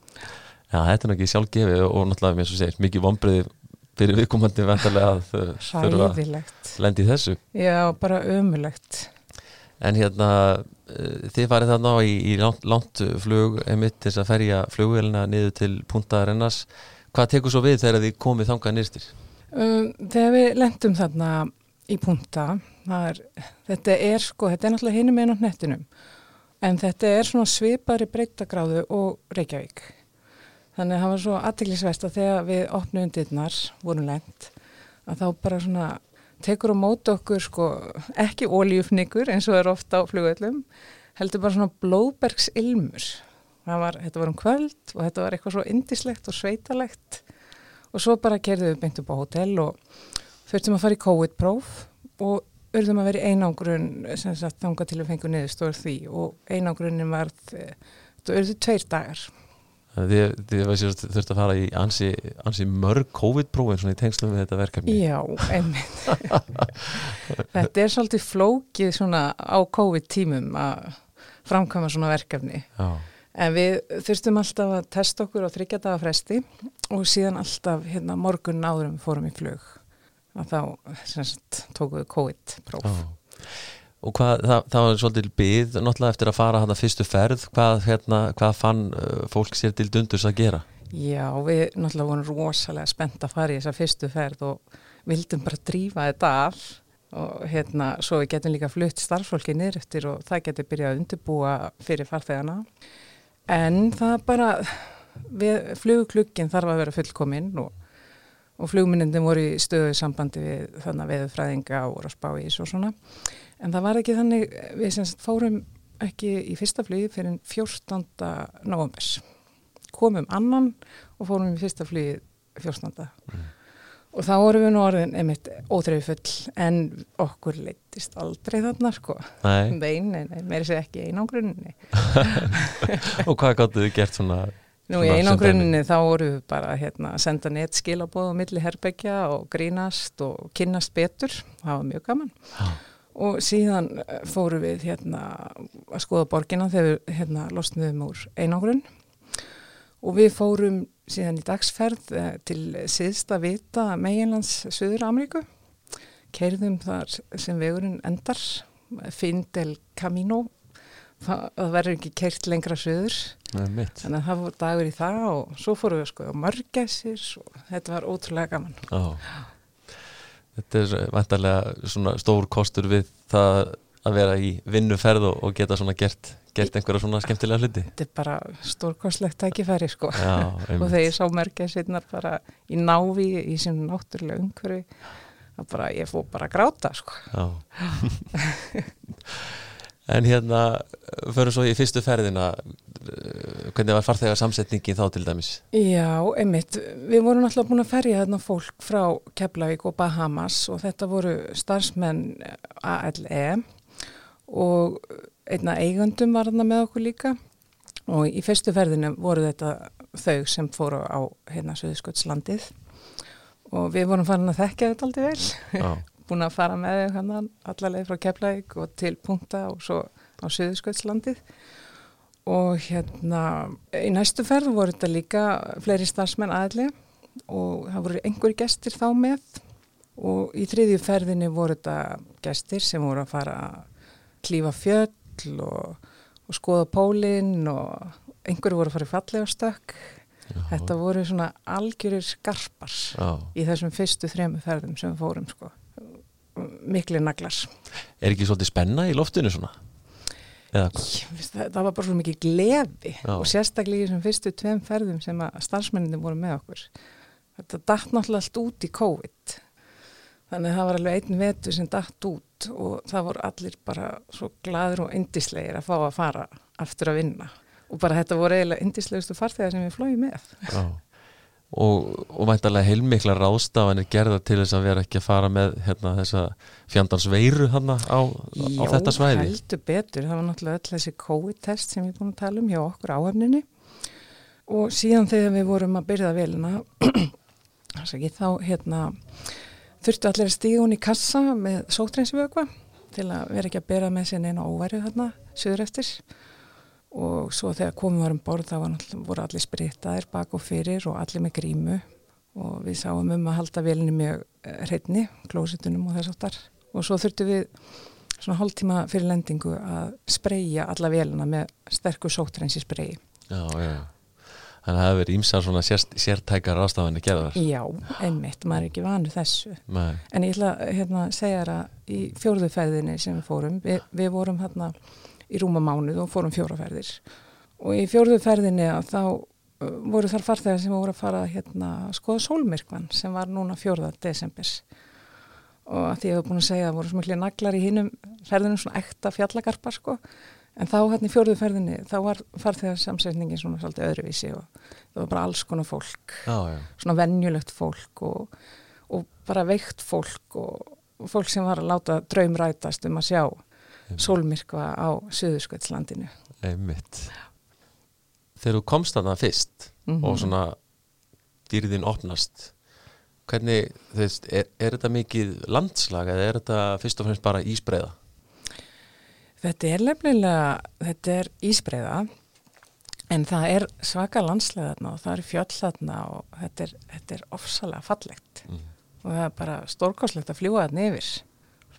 Já þetta er náttúrulega sjálf gefið og náttúrulega mér svo segir mikið vombriði fyrir viðkomandi vendarlega að þau þurfa að lendi þessu. Já, bara ömulegt En hérna, þið farið þarna í, í langt, langt flug einmitt til að ferja flugvelina niður til punta rennars. Hvað tekur svo við þegar þið komið þangað nýrstir? um, þegar við lendum þarna í punta er, þetta er sko, þetta er náttúrulega hinum einn á nettinum en þetta er svona svipari breytagráðu og Reykjavík þannig að það var svo aðtiklisvest að þegar við opnum dyrnar, vorum lent að þá bara svona tekur á móti okkur sko ekki ólíufnigur eins og er ofta á flugöllum heldur bara svona blóðbergsilmur. Var, þetta var um kvöld og þetta var eitthvað svo indislegt og sveitalegt. Og svo bara kerðum við beint upp á hótel og þurftum að fara í COVID-próf og urðum að vera í einangrun sem sagt þanga til við fengum niðurstóður því. Og einangrunin var þetta urðu tveir dagar Þið, þið þurft að fara í ansi, ansi mörg COVID-prófin svona í tengslum við þetta verkefni. Já, einmitt. þetta er svolítið flókið svona á COVID-tímum að framkvæma svona verkefni. Já, En við þurftum alltaf að testa okkur á þryggjadaga fresti og síðan alltaf hérna, morgun áðurum fórum í flug. Að þá sagt, tókum við COVID-próf. Og hvað, það, það var svolítið byggð náttúrulega eftir að fara hann að fyrstu ferð, hvað, hérna, hvað fann uh, fólk sér til dundurs að gera? Já, við náttúrulega vorum rosalega spennt að fara í þessa fyrstu ferð og vildum bara drífa þetta af og hérna, svo við getum líka flutt starffólki niður eftir og það getur byrjað að undirbúa fyrir farþegana. En það bara, við, flugklukkin þarf að vera fullkominn og, og flugminnindin voru í stöðu sambandi við þannig að veðurfræðinga og spáís og svona. En það var ekki þannig, við sem sagt fórum ekki í fyrsta flugi fyrir 14. novembers. Komum annan og fórum í fyrsta flugi 14. Mm. Og þá vorum við nú orðin einmitt óþreyfi full en okkur leittist aldrei þarna sko. Nei, Nei, nei, meiri sér ekki einangrunni. og hvað gáttu þið gert svona? Nú í einangrunni þá vorum við bara hérna, að senda neitt skilabóð á milli herbyggja og grínast og kynnast betur. Það var mjög gaman. Já. Og síðan eh, fórum við hérna að skoða borgina þegar við hérna losnum úr einangrun og við fórum síðan í dagsferð eh, til síðsta vita meginlands Suður Ameríku. Keirðum þar sem vegurinn endar, Findel Camino, það, verður ekki keirt lengra suður. Nei. Þannig að það voru dagur í það og svo fórum við sko á mörgæsir og þetta var ótrúlega gaman. Já. Þetta er vantarlega svona stór kostur við það að vera í vinnuferð og, og geta svona gert, gert einhverja svona skemmtilega hluti. Þetta er bara stórkostlegt tækifæri sko. Já, og þegar ég sá merkja sérnar bara í návi í sín náttúrulega umhverfi að bara, ég fór bara að gráta sko. En hérna fyrir svo í fyrstu ferðina hvernig var farþegar samsetningin þá til dæmis? Já, einmitt, við vorum alltaf búin að ferja þarna fólk frá Keflavík og Bahamas og þetta voru starfsmenn ALE og einna eigundum var þarna með okkur líka. Og í fyrstu ferðinu voru þetta þau sem fóru á hérna Suðskottslandið og við vorum farin að þekkja þetta aldrei vel. Já, búin að fara með þau hann allarleið frá Keflavík og til punkta og svo á Suðursköldslandið og hérna í næstu ferð voru þetta líka fleiri starfsmenn aðlega og það voru einhverjir gestir þá með. Og í þriðju ferðinni voru þetta gestir sem voru að fara að klífa fjöll og, og skoða pólinn og einhverju voru að fara í fallega stökk. Þetta voru svona algjörir skarpar já. í þessum fyrstu þremu ferðum sem við fórum sko. Mikli naglar. Er ekki svolítið spenna í loftinu svona? Eða hvað? Ég veist, það, það var bara svo mikið gleði Já. og sérstaklega í þessum fyrstu tveim ferðum sem að starfsmenninni voru með okkur. Þetta datt náttúrulega allt út í COVID. Þannig að það var alveg einn vetur sem datt út og það voru allir bara svo gladur og indislegir að fá að fara aftur að vinna. Og bara þetta voru eiginlega indislegustu farþegar sem við flóið með. Já. Og, og væntalega heilmikla ráðstafanir gerða til þess að vera ekki að fara með hérna, þessa fjandans veiru hana á, á þetta svæði? heldur betur, það var náttúrulega öll þessi COVID-test sem er búin að tala um hjá okkur áhefninni og síðan þegar við vorum að byrja velina þá hérna þurftu allir að stíga hún í kassa með sótreinsvögva til að vera ekki að bera með sér neina óværu þarna söður eftir. og svo þegar komum varum borð þá voru allir sprittaðir bak og fyrir og allir með grímu og við sáum um að halda velinni mjög hreitni, klósitunum og þess aftar og svo þurftu við svona hálftíma fyrir lendingu að spreyja alla velina með sterkur sótrensi spreyi. Já, já. Þannig að það hefur verið ímsar svona sér, sértækar ráðstafanir gerðar Já, einmitt, maður er ekki vanu þessu. Nei, En ég ætla að hérna, segja þér að í fjórðu ferðinni sem við fórum, við, við vorum hérna í rúma mánuð og fórum fjóraferðir og í fjórðu ferðinni að þá voru þar farþegar sem voru að fara hérna, að skoða sólmyrkvan sem var núna fjórða desember. Og að því ég hef búin að segja að voru svo miklu naglar í hinnum ferðinum svona ekta fjallagarpar sko. En þá hérna í fjórðu ferðinni þá var farþegar samsetningin svona svolítið öðruvísi og það var bara alls konar fólk. Já, já, svona venjulegt fólk og, og bara veikt fólk og fólk sem var að láta draum rætast um að sjá sólmyrkva á Suðursköldslandinu. einmitt Þegar þú komst þarna fyrst Mhm. og svona dýrðin opnast hvernig, þú veist, er, er þetta mikið landslag eða er þetta fyrst og fremst bara ísbreiða? Þetta er lefnilega, þetta er ísbreiða en það er svaka landslega þarna og það er fjöll þarna og þetta er, þetta er ofsalega fallegt Mm. og það er bara stórkoslegt að fljúa þarna yfir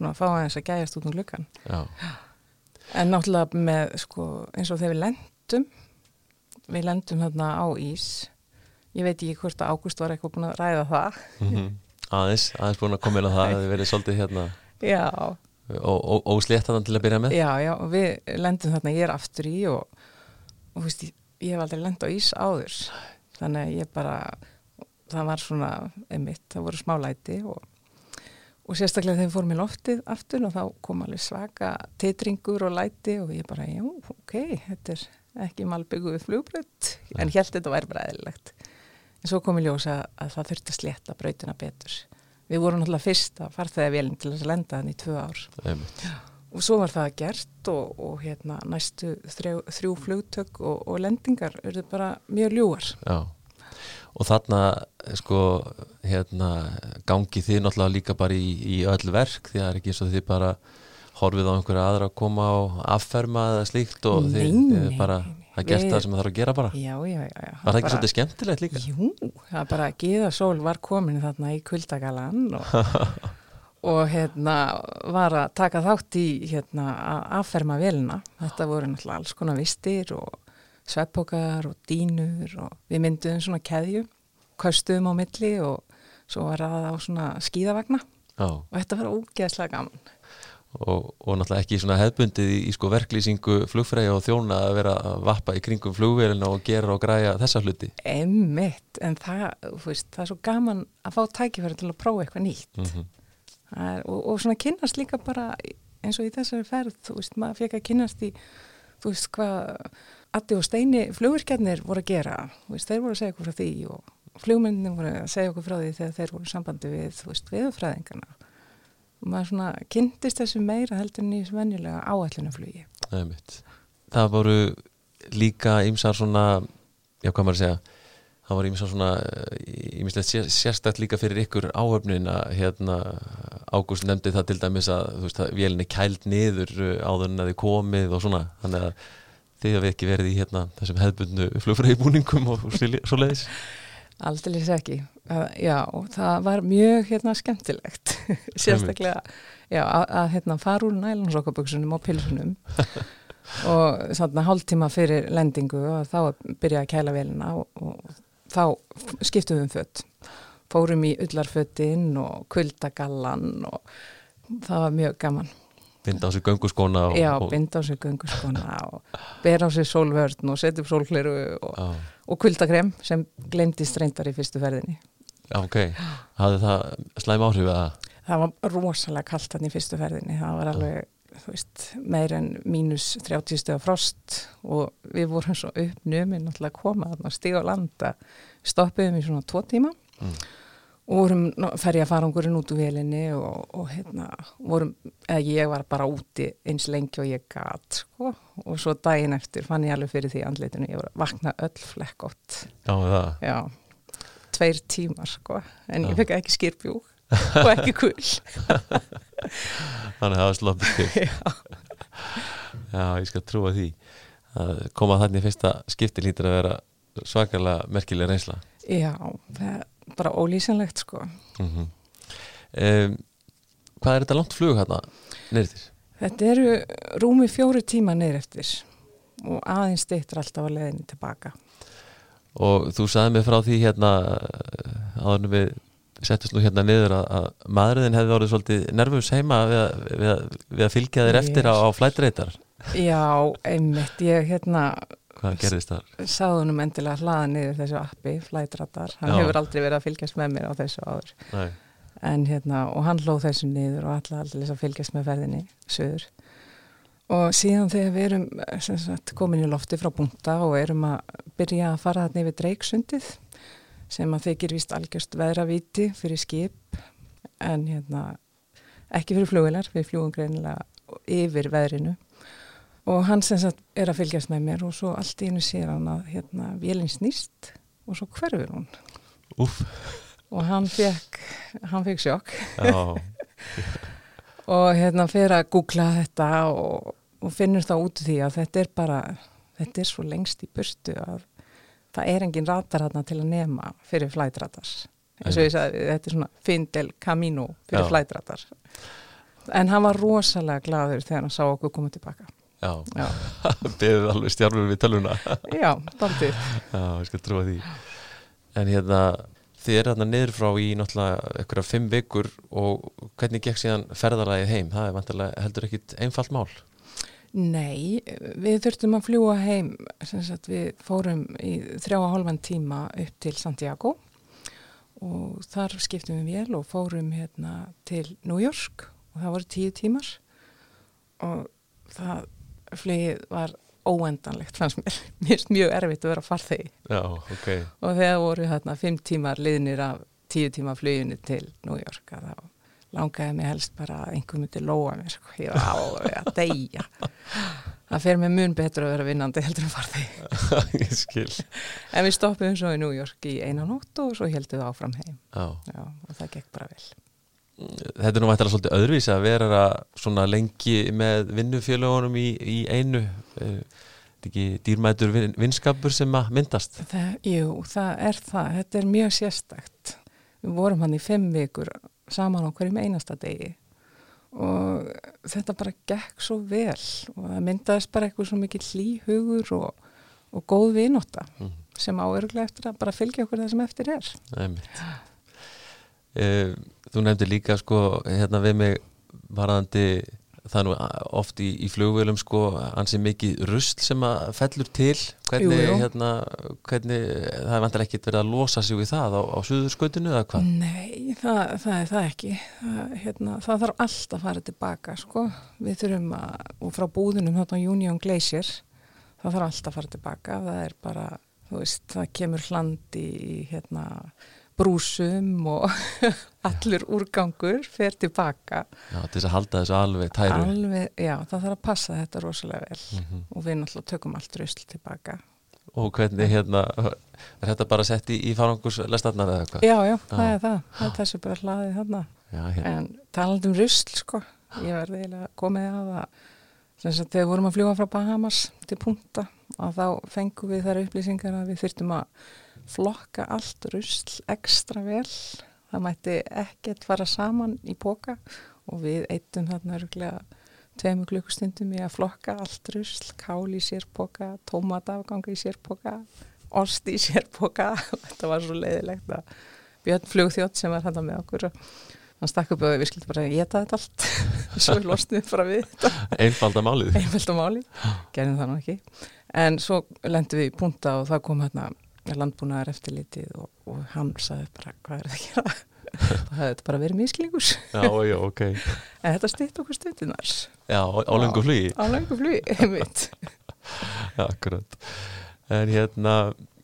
svona að fá aðeins að gæjast út um glukkan. En náttúrulega með, sko, eins og þegar við lendum, við lendum þarna á ís, ég veit ekki hvort að Ágúst var eitthvað búin að ræða það. mm aðeins, aðeins búin að koma inn á það að þið verið svolítið hérna Já, óslétt hann til að byrja með? Já, já, og við lendum þarna, ég er aftur í og, og veist, ég, ég hef aldrei lend á ís áður, þannig að ég bara, það var svona, emitt, það voru smálæti og, og sérstaklega þegar við fórum í loftið aftur og þá kom alveg svaka titringur og læti og ég bara, já, ok, þetta er ekki malbyggu við flugbrödd, en ég held þetta væri bara eðlilegt. En svo kom í ljósa að það þurfti að slétta brautina betur. Við vorum náttúrulega fyrst að farþega velin til að lenda þannig í tvö ár. Og svo var það gert og, og hérna, næstu þrjú, þrjú flugtök og, og lendingar eru bara mjög ljúar. Já, og þarna sko, hérna gangi þið náttúrulega líka bara í, í öll verk því að það er ekki eins og þið bara horfið á einhverja aðra að koma á afferma eða slíkt og Nei, þið, þið bara nei, nei. að gert Við- það sem það þarf að gera bara Já, já, já. Var það ekki bara- svolítið skemmtilegt líka? Jú, það bara Gíða Sól var komin þarna í kuldagalan og, og hérna var að taka þátt í hérna að afferma velina. Þetta voru náttúrulega alls konar vistir og sveppokar og dínur og við mynduðum svona keðju, köstuðum á milli og svo var það á svona skíðavagna Já. og þetta var ógeðslega gaman og, og náttúrulega ekki svona hefbundið í, í sko verklýsingu flugfræja og þjóna að vera að vappa í kringum flugverðina og gera og græja þessa hluti Emmitt, en það, veist, það er svo gaman að fá tækifæri til að prófa eitthvað nýtt mm -hmm. er, og, og svona kynnast líka bara eins og í þessari ferð, þú veist, maður fekk að kynnast í, þú veist, hvað Addi og Steini flugvirkjarnir voru að gera, veist, þeir voru að segja okkur frá því og flugmyndin voru að segja okkur frá því þegar þeir voru sambandi við, viðfræðingarna og maður svona kynntist þessu meira heldur en í þessu venjulega áætlunaflugi Það voru líka ymsar svona já, hvað maður að segja það var ymsar svona ymslegt sérstætt líka fyrir ykkur áöfnin að hérna Ágúst nefndi það til dæmis að þú veist að vélinni kælt niður áður en að þið komið og svona. Þannig að þið hafi ekki verið í hérna þessum hefðbundnu flugfræðibúningum og svo leiðis Aldrei ekki, uh, já, það var mjög hérna skemmtilegt, sérstaklega já, að, að hérna fara úr nælonsokaböksunum og pilsunum. Og svona hálf tíma fyrir lendingu og þá byrjaði að kæla velina og, og þá skiptum við um fött, fórum í ullarföttin og kuldagallan og það var mjög gaman. Binda á sig gönguskona og, Já, binda á sig gönguskona og bera á sig sólvörn og setja upp sólkleru og, og kuldakrem sem glemdist reyndar í fyrstu ferðinni. Já, ok. Hafði það slæm áhrif að? Það var rosalega kallt hann í fyrstu ferðinni. Það var alveg, þú veist, meir en mínus 30 stöða frost og við vorum svo uppnuminn að koma þarna stíga á landa. Stoppiðum í svona tvo tíma mm og vorum ferja farangurinn út úr velinni og, og hérna vorum, eða ég var bara úti eins lengi og ég gæt sko. Og svo daginn eftir fann ég alveg fyrir því andleitinu, ég var að vakna öll flekkott Já, það. Já, tveir tímar sko. En Já. ég fekk ekki skirpjú og ekki kull Þannig að það var sloppið til. Já. Já, ég skal trúa því að koma þannig fyrsta skipti lítur að vera svakalega merkilega reynsla. Já, það bara ólýsanlegt sko mm -hmm. um, Hvað er þetta langt flug hérna neyrir? Þetta eru rúmi fjóri tíma neyrir eftir og aðeins steyttur alltaf að leðinni tilbaka Og þú sagði mig frá því hérna áðurinn við settist nú hérna niður að, að maðurinn hefði orðið svolítið nervus heima við að, við að, við að fylgja þér eftir á, á flætreitar Já, einmitt, ég hérna Hvað gerðist þar? Sáðunum endilega hlaða niður þessu appi, flætratar. Hann Já. hefur aldrei verið að fylgjast með mér á þessu áður. Nei. En hérna, og hann hlóð þessu niður og alltaf að fylgjast með ferðinni söður. Og síðan þegar við erum sagt, komin í lofti frá búnta og erum að byrja að fara þarna yfir dreiksundið sem að þykir vist algjörst veðravíti fyrir skip en hérna ekki fyrir flugvelar, við fljúum greinilega yfir veðrinu og hann sem sagt er að fylgjast með mér og svo allt í hennu sér hann að hérna vélinn snýst og svo hverfur hún. Úf. og hann fekk hann fekk sjokk. Og hérna fyrir að googla þetta og, og finnur þá út því að þetta er bara þetta er svo lengst í burstu að það er engin ratar hérna til að nema fyrir flætratar eins og ég sagði þetta er svona Findel Camino fyrir flætratar en hann var rosalega gladur þegar hann sá okkur koma tilbaka Já, beðið alveg stjárnum við töluna Já, daldið Já, ég skal trúa því. En hérna, þið er hérna niður frá í náttúrulega einhverja fimm vikur og hvernig gekk síðan ferðarlægið heim? Það er vantilega heldur ekkit einfalt mál. Nei, við þurftum að fljúa heim við fórum í þrjá að hálfan tíma upp til Santiago og þar skiptum við vel og fórum hérna til New York og það voru tíu tímar og það flugið var óendanlegt fannst mér, mér er mjög erfitt að vera farþegi. Okay. og þegar voru þarna fimm tímar liðnir af tíu tíma fluginu til New York að þá langaði mig helst bara að einhver myndi lóa mér sko, ég var á að deyja. Það fer mér mun betur að vera vinnandi heldur en farþegi. Ég skil. En við stoppum svo í New York í einan nótt og svo heldum við áfram heim. Já. Já, og það gekk bara vel þetta er nú vært alveg svolítið öðruvísi að vera svona lengi með vinnufélagunum í, í einu. Eh, þetta ekki dýrmætur vin, vinskapur sem að myndast? Það, Jú, það er það, þetta er mjög sérstakt. Við vorum hann í fimm vikur saman á hverjum einasta degi. Og þetta bara gekk svo vel. Og það myndaðist bara eitthvað svo mikið hlýhugur og, og góð vinota mm. sem áöruglega eftir að bara fylgja okkur það sem eftir er. Það er mitt þú nefndir líka sko hérna við mig varðandi það nú oft í, í flugvélum sko ansi mikið rusl sem að fellur til hvernig, Jú, jú. hérna, hvernig það er vantar ekkit verið að losa sig við það á, á suðurskautinu eða hvað Nei, það, það er það ekki. Það, hérna, það þarf allt að fara tilbaka, sko. Við þurfum að, og frá búðunum þarna á Union Glacier, það þarf allt að fara tilbaka. Það er bara, þú veist, það kemur hland í, hérna, brúsum og allur úrgangur fer tilbaka. Já, til þess að halda þessu alveg tæru Alveg, já, það þarf að passa þetta rosalega vel Mhm. og við náttúrulega tökum allt rusl tilbaka. og hvernig hérna er þetta bara sett í, í faranguslestarnar eða hvað? Já, já, það Já. er það. Það er þessu bara hlaðið. Já, hérna. En talandi um rusl, sko, ég verði eiginlega komið að sagt, þegar við vorum að fljúa frá Bahamas til punta, að þá fengum við þær upplýsingar að við þurftum að flokka allt rusl ekstra vel. Það mætti ekkert fara saman í póka og við eittum þarna örgulega tveimur klukkustundum í að flokka allt rusl, kál í sérpoka, tómatafgang í sérpoka, ost í sérpoka og þetta var svo leiðilegt að Björn flugþjótt sem var þetta með okkur hann stakk upp og við skildum bara geta þetta allt. Svo við losnum við bara við þetta. Einfalda málið. Einfælt á máli, gerðum það nú ekki. En svo lendum við í punta og það kom hérna landbúnaðar eftirlitið og, og hann sagði bara hvað er það að gera? Það hefði bara verið misklingus Já, já, ok. En þetta stýtt okkur stundinar Já, á, lengu flugi. á lengu flugi, einmitt. Já, akkurat. En hérna,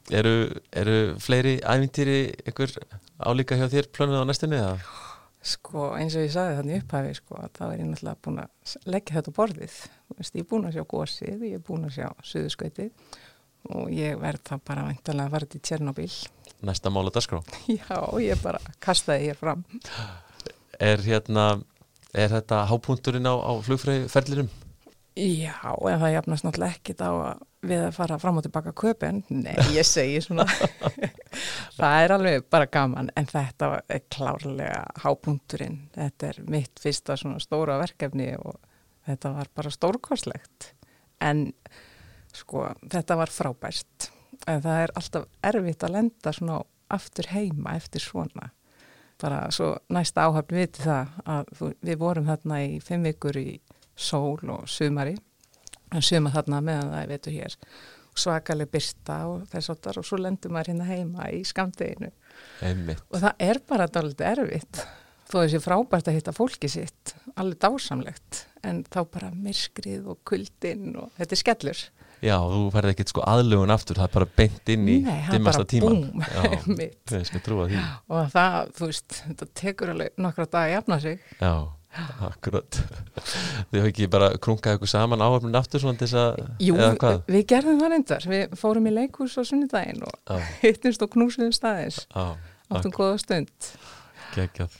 eru, eru fleiri ævintýri ykkur álíka hjá þér plönuð á næstunni eða? Sko eins og ég sagði þannig upphafi sko þá er ég náttúrulega búin að leggja þetta á borðið. Þú veist, ég er búin að sjá gósið, ég er búin að sjá suðuskautið og ég verð þá bara væntalega að fara til Tjernobyl. Næsta mála dagskrá Já, ég bara kastaði hér fram. Er hérna, er þetta hápunkturinn á, á flugfræðferðlirum? Já, en það jafnast náttúrulega ekkit á að við að fara fram og tilbaka köpun. Nei, ég segi svona, það er alveg bara gaman, en þetta er klárlega hápunkturinn. Þetta er mitt fyrsta svona stóra verkefni og þetta var bara stórkoslegt. En sko, þetta var frábært. En það er alltaf erfitt að lenda svona aftur heima eftir svona. Bara svo næsta áhafn viti það að við vorum þarna í fimm vikur í sól og sumari. En suma þarna meðan það er veitu hér. Svakaleg byrta og þess áttar og svo lendur maður hérna heima í skamdeginu Einmitt. Og það er bara dálítið erfitt. Þó þessi frábært að hitta fólki sitt. Alveg dásamlegt. En þá bara myrkrið og kuldinn og þetta er skellur Já, þú færði ekkert sko aðlugun aftur, það er bara beint inn í Nei, það er dimmasta bara búm, mitt. ég skal trúa því. Og það, þú veist, þetta tekur alveg nokkra dag að jafna sig. Já, akkurat. Þið hefur ekki bara krunkað ykkur saman áhafnin aftur svona til þess að Jú, eða hvað? við gerðum það reyndar. Við fórum í leikhús á sunnudaginn og hittumst og knúsum staðis já, áttum góða stund. Geggjað.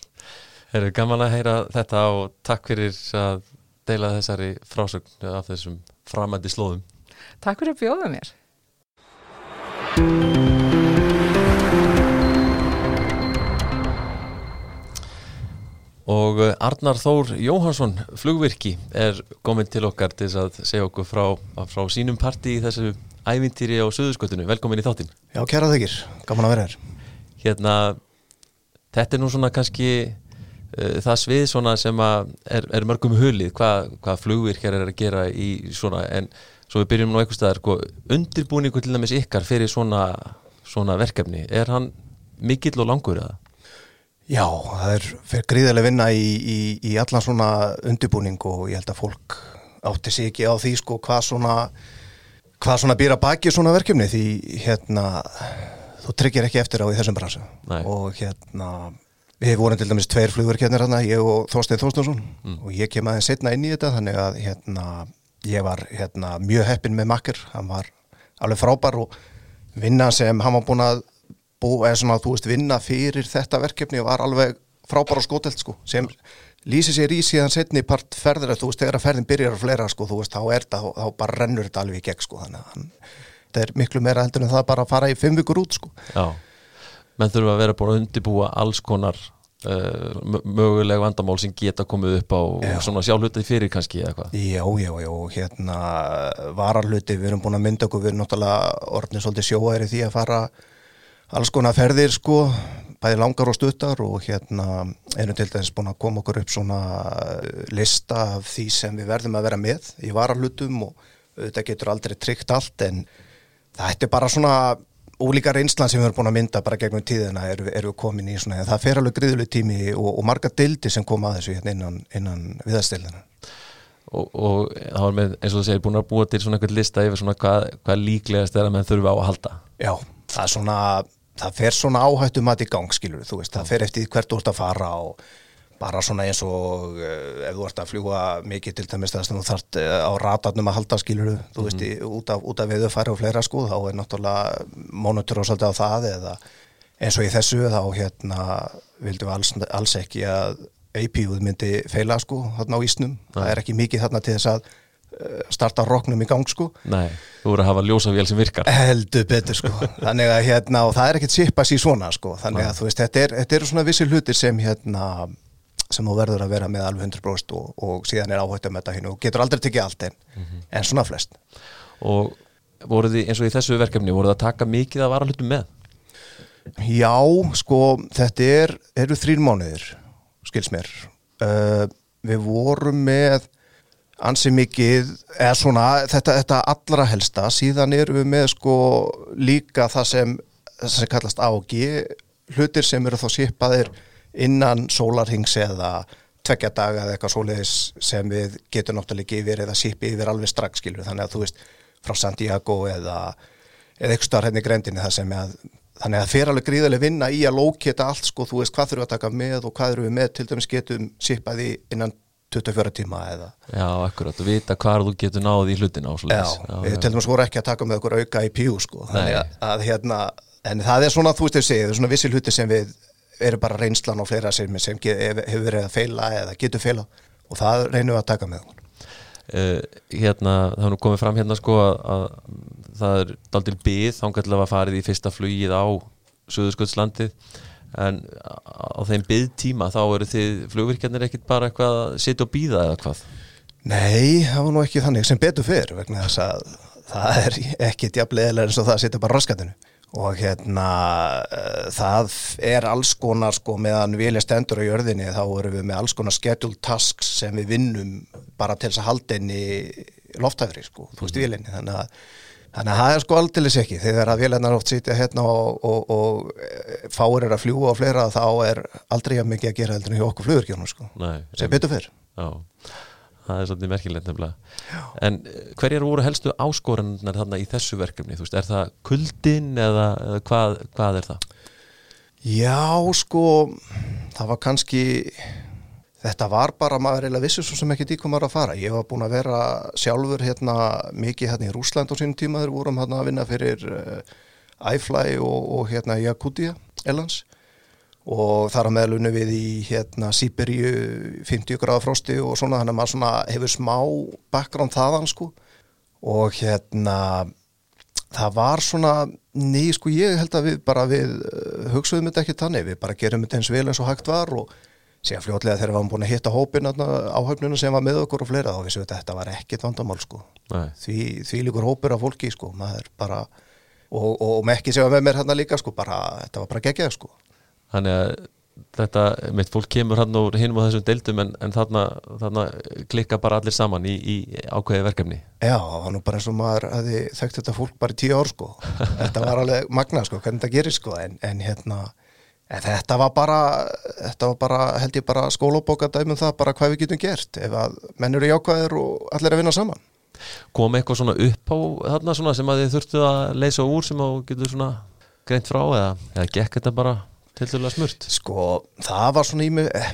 Er gaman að heyra þetta og takk fyrir að deila þessari frásögn af þessum framandi slóðum Takk fyrir að bjóða mér. Og eh, Arnar Þór Jóhansson, flugvirki, er komin til okkar til að segja okkur frá, frá sínum parti í þessu ævintýri á Suðurskotinu. Velkomin í þáttinn. Já, kæra þykir, gaman að vera hér. Hérna, þetta er nú svona kannski uh, það svið svona sem að er, er mörgum hulið, hvað, hvað flugvirkjar er að gera í svona, en svo við byrjum nú einhvers staðar, sko, undirbúningu til dæmis ykkar fyrir svona, svona verkefni, er hann mikill og langur eða? Já, það er fyrir gríðarlega vinna í, í, í allan svona undirbúning og ég held að fólk átti sig ekki á því sko hvað svona hvað svona býra baki svona verkefni því hérna þú tryggir ekki eftir á í þessum bransu Nei. og hérna við vorum til dæmis tveir flugverkefnir hérna, ég og Þorstein Þorstensson og ég kem aðeins setna inn í þetta þannig að hérna ég var hérna mjög heppin með makkir, hann var alveg frábær og vinna sem hann var búin að bú, svona þú veist vinna fyrir þetta verkefni og var alveg frábær og skotelt sko sem lýsi sér í síðan setni part ferður þú veist þegar að ferðin byrjar að fleira sko þú veist þá er þetta, þá bara rennur þetta alveg í gegn sko þannig að hann, þetta er miklu meira heldur en það bara að fara í fimm vikur út sko. Já, menn þurfa að vera búin að undirbúa alls konar möguleg vandamál sem geta komið upp á Já. svona sjálfhutið fyrir kannski eða hvað. Já, já, já, hérna vararluti, við erum búin að mynda okkur við erum náttúrulega orðin svolítið sjóæri því að fara alls konar ferðir sko bæði langar og stuttar og hérna erum til dæmis búin að koma okkur upp svona lista af því sem við verðum að vera með í varahlutum og þetta getur aldrei tryggt allt en þetta er bara svona ólíka reynslan sem við erum búin að mynda bara gegnum tíðina erum við, er við komin í svona það fer alveg griðuleg tími og, og marga dildi sem kom að þessu hérna innan, innan viðastillina og, og þá er með eins og þú segir búin að búa til svona eitthvað lista yfir svona hvað, hvað líklegast er að menn þurfa á að halda. Já, það er svona það fer svona áhættum að í gang skilur þú veist, það fer eftir hvert ert að fara og bara svona eins og uh, ef þú ert að fljúa mikið til dæmis þess að þú þart uh, á ratarnum að halda skiluru, mm -hmm. þú veist, í, út af, af viðfæri og fleira sko, þá er náttúrulega mónutur og svolítið á það eða eins og í þessu þá hérna vildum við alls, alls ekki að AP-uð myndi feila sko þarna á ísnum, Nei. það er ekki mikið þarna til þess að uh, starta rocknum í gang sko. Nei, þú voru að hafa ljósavél sem virkar. Heldur betur sko, þannig að hérna og það er ekkert sipas í svona sko, þannig að þú veist, þetta er, þetta er svona vissi hlutir sem hérna sem þú verður að vera með alveg 100% og, og síðan er áhættu með þetta hinn og getur aldrei tekið allt en, mm -hmm. en svona flest Og voruð þið eins og í þessu verkefni voruð það að taka mikið að vara hlutum með? Já, sko þetta er, eru þrýr mánuðir skils mér uh, við vorum með ansi mikið, eða svona þetta, þetta allra helsta, síðan erum við með sko líka það sem, það sem kallast ági hlutir sem eru þá sípaðir innan sólarhings eða tvekja daga eða eitthvað svoleiðis sem við getum náttúrulega yfir eða sípi yfir alveg strax skilur þannig að þú veist frá Santiago eða eða eitthvað starf hérna í grendinni það sem að þannig að það fer alveg gríðarlega vinna í að lókita allt sko. Þú veist hvað þurfum við að taka með og hvað þurfum við með? Til dæmis getum sípaði innan 24 tíma eða Já, akkurat, og vita hvað þú getur náði í hlutin á Já, já, við já. til dæmis voru ekki að taka með okkur auka í pjú sko. Að, að hérna en það er svona, þú veist, það er svona vissi hluti sem við eru bara reynslan og fleira sem, sem hefur verið að feila eða getur feila og það reynum við að taka með uh, Hérna, það er nú komið fram hérna sko að, að það er daldil byggð, þá kannski að farið í fyrsta flugið á Suðursköldslandið en á þeim byggtíma þá eru þið flugvirkjarnir ekkit bara eitthvað að setja og býða eða hvað? Nei, það var nú ekki þannig sem betur fyrr vegna þess að það er ekkit jafnlega eins og það setja bara raskatinu og hérna uh, það er alls konar sko meðan vilja stendur á jörðinni þá erum við með alls konar schedule tasks sem við vinnum bara til þess að halda inn í lofthæfri sko, þú veist mm. vilinni þannig að, þannig að það er sko aldrei ekki. Þegar að viljarnar oft sitja hérna og, og, og eh, fáir er að fljúa og fleira þá er aldrei að mikið að gera heldur en hjá okkur flugurkjónum sko, Nei, sem betur fyrr Já það er svolítið merkilegt nefnilega. En eh, hverjar voru helstu áskorannar þarna í þessu verkefni, þú veist, er það kuldin eða, eða hvað, hvað er það? Já, sko það var kannski þetta var bara maður reyna vissu svo sem ekki díkomar að fara, ég var búin að vera sjálfur hérna mikið hérna í Rúsland á sínum tíma. Þegar vorum hérna að vinna fyrir uh, iFly og, og hérna Jakutia Elans og þar á meðlunum við í hérna Sýberíu 50 gráða frosti og svona þannig að maður svona hefur smá bakgrán þaðan sko. Og hérna það var svona ný sko ég held að við bara við uh, hugsaðum þetta ekki tannig, við bara gerum þetta eins vel eins og hægt var og síðan fljótlega þegar við varum búin að hitta hópin áhaupnuna sem var með okkur og fleira þá vissum við að þetta var ekkit vandamál sko. Því, því líkur hópur af fólki sko maður bara og, og, og með ekki segja með mér hérna líka sko bara þetta var bara geggjað sko þannig að þetta, mitt fólk kemur hann og hinn á þessum deildum en, en þarna, þarna klikka bara allir saman í, í ákveði verkefni. Já, það var nú bara eins og maður hafi þekkt þetta fólk bara í tíu ár sko. Þetta var alveg magna sko, hvernig þetta gerir sko. En, en hérna, en þetta var bara þetta var bara, held ég bara skólabóka dæmum það, bara hvað við getum gert ef að menn eru jákvæðir og allir að vinna saman. Kom eitthvað svona upp á þarna svona sem að þið þurftu að leysa úr sem að getur svona greint frá eða, eða gekk þetta bara til dæla smurt? Sko, það var svona ími, eh,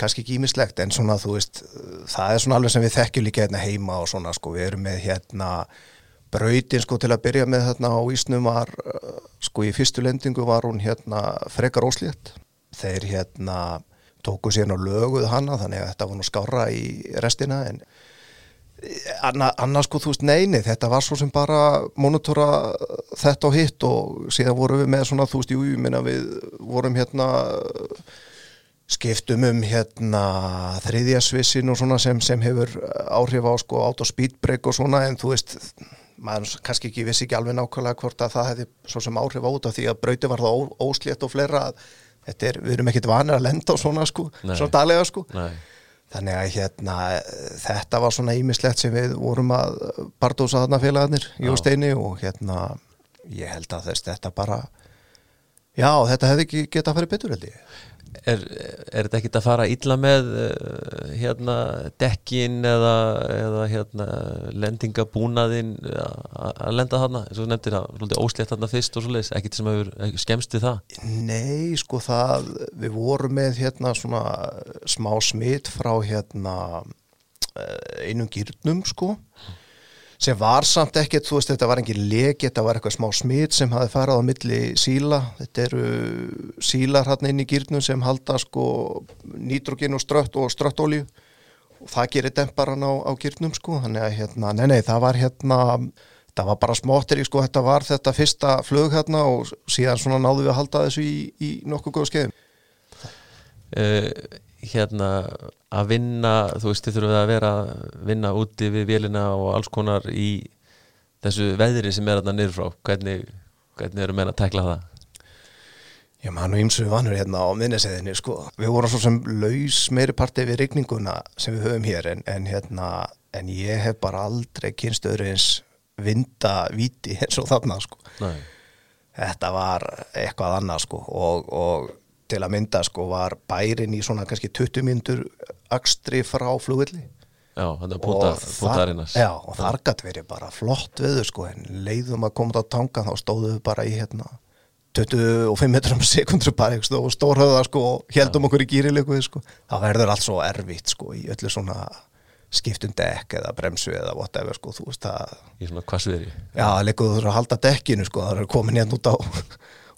kannski ekki ímislegt en svona þú veist, það er svona alveg sem við þekkjum líka hérna heima og svona sko, við erum með hérna brautin sko til að byrja með hérna á Ísnum var, eh, sko í fyrstu lendingu var hún hérna frekar óslétt þeir hérna tóku sérna og löguð hana þannig að þetta var nú skára í restina en annars sko þú veist neini þetta var svo sem bara monitora þetta og hitt og síðan vorum við með svona þú veist jú, ég minna við vorum hérna skiptum um hérna þriðjasvissin og svona sem, sem hefur áhrif á sko át og speedbreak og svona en þú veist maður kannski ekki vissi ekki alveg nákvæmlega hvort að það hefði svo sem áhrif á út af því að brauti var það óslétt og fleira að þetta er, við erum ekkit vanir að lenda á svona sko, Nei. svona daglega sko Nei, þannig að hérna þetta var svona ímislegt sem við vorum að bardósa þarna félagarnir í Já. og steini og hérna ég held að þess þetta bara já, þetta hefði ekki getað að fara betur held ég er, er þetta ekkit að fara illa með uh, hérna dekkin eða, eða hérna lendingabúnaðin að að lenda þarna, eins og nefndir það óslétt þarna fyrst og svoleiðis, ekkit sem hefur ekki skemmst við það? Nei, sko það, við vorum með hérna svona smá smitt frá hérna eh, einum gýrnum sko sem var samt ekkert, þú veist, þetta var engin leki, þetta var eitthvað smá smitt sem hafi farið á milli síla, þetta eru sílar hann inn í gýrnum sem halda sko nýtrogin og strött og ströttólju og það gerir demparan á, á gýrnum sko, þannig að hérna, nei, nei, það var hérna það var bara smáttir í sko, þetta var þetta fyrsta flug hérna og síðan svona náðu við að halda þessu í, í nokkuð góð skeiðum. uh, hérna að vinna, þú veist, þið þurfum að vera að vinna úti við vélina og alls konar í þessu veðri sem er þarna niður frá hvernig, hvernig eru menn að tekla það Já, maður nú ímsu vanur hérna á minniseðinni, sko. Við vorum svo sem laus meiri partið við rigninguna sem við höfum hér, en, en hérna, en ég hef bara aldrei kynst öðru eins vinda viti eins og þarna, sko. Nei, Þetta var eitthvað annað, sko, og, og til að mynda, sko, var bærin í svona kannski 20 myndur akstri frá flugvilli. já, þannig að púta, púta aðrinas Já, og þar gætt verið bara flott veður, sko, en leiðum að koma á tangan, þá stóðum við bara í, hérna, 25 metrum sekundur bara og stórhöða sko og heldum okkur í gýrilegu sko. það verður allt svo erfitt sko í öllu svona skiptum dekk eða bremsu eða whatever sko þú veist það, í svona hvassviðri já, leikur þú þurfa að halda dekkinu sko, það er komin hérna út á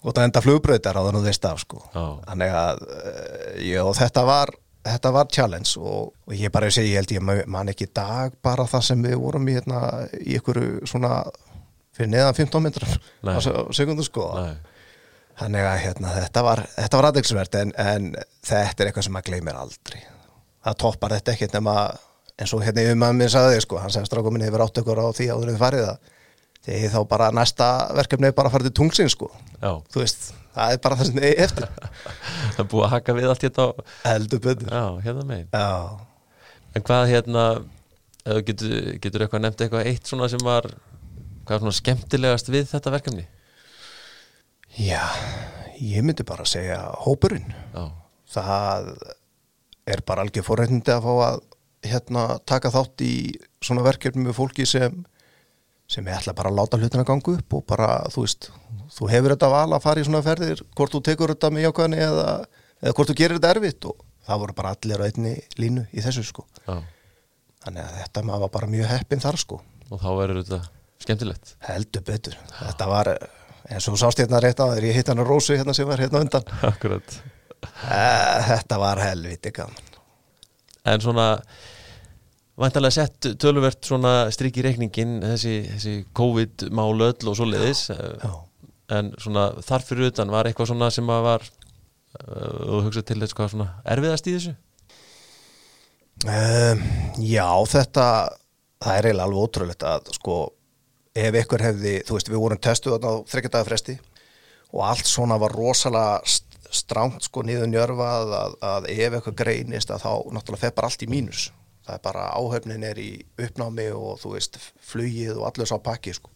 út á enda flugbrautar á þannig þú veist af sko þannig að, já, þetta var þetta var challenge og, og ég bara segi, ég held ég ma- man ekki dag bara það sem við vorum í hérna í ykkur svona fyrir neðan 15 metrar Nei. á se- á sekundu sko Nei, Þannig að hérna, þetta var, þetta var aðeinsvert en, en þetta er eitthvað sem maður gleymir aldrei. Það toppar þetta ekkert nema eins og hérna yfir maður minn sagði sko, hann sagði strákum minni yfir átt ykkur á því áður þið farið það. Þegar þá bara næsta verkefni er bara að fara til tungsinn sko. já, Þú veist, það er bara það sem þið eftir. það er búið að haka við allt hérna Eldur betur. já, hérna megin Já. En hvað hérna getur, getur eitthvað nefnt eitthvað eitt svona sem var hvað er svona skemmtilegast við þetta verkefni Já, ég myndi bara segja hópurinn. Já, það er bara algjör forreitindi að fá að hérna, taka þátt í svona verkefni með fólki sem sem ég ætla bara að láta hlutina ganga upp og bara, þú veist, þú hefur þetta val að fara í svona ferðir, hvort þú tekur þetta með jákvæðinni eða, eða hvort þú gerir þetta erfitt og það voru bara allir á einni línu í þessu sko. já, Þannig að þetta maður var bara mjög heppinn þar sko. og þá verður þetta skemmtilegt Heldur betur. Þetta var, eins og sást hérna rétt á þér, ég hitt hann að Rósu hérna sem var hérna undan. Akkurat Eh, Þetta var helviti gaman. En svona væntalega sett töluvert svona strik í reikningin þessi, þessi COVID-mál öll og svoleiðis. Já. en svona þar fyrir utan var eitthvað svona sem að var uh, og hugsa til þess hvað svona erfiðast í þessu? Um, já, þetta það er eiginlega alveg ótrúlegt að sko, ef ykkur hefði þú veist, við vorum testuð þarna á þryggjadaga fresti og allt svona var rosalega st- strangt sko niður njörfað að, að ef eitthvað greinist að þá náttúrulega fer bara allt í mínus það er bara áhöfnin er í uppnámi og þú veist, flugið og allur sá pakki sko.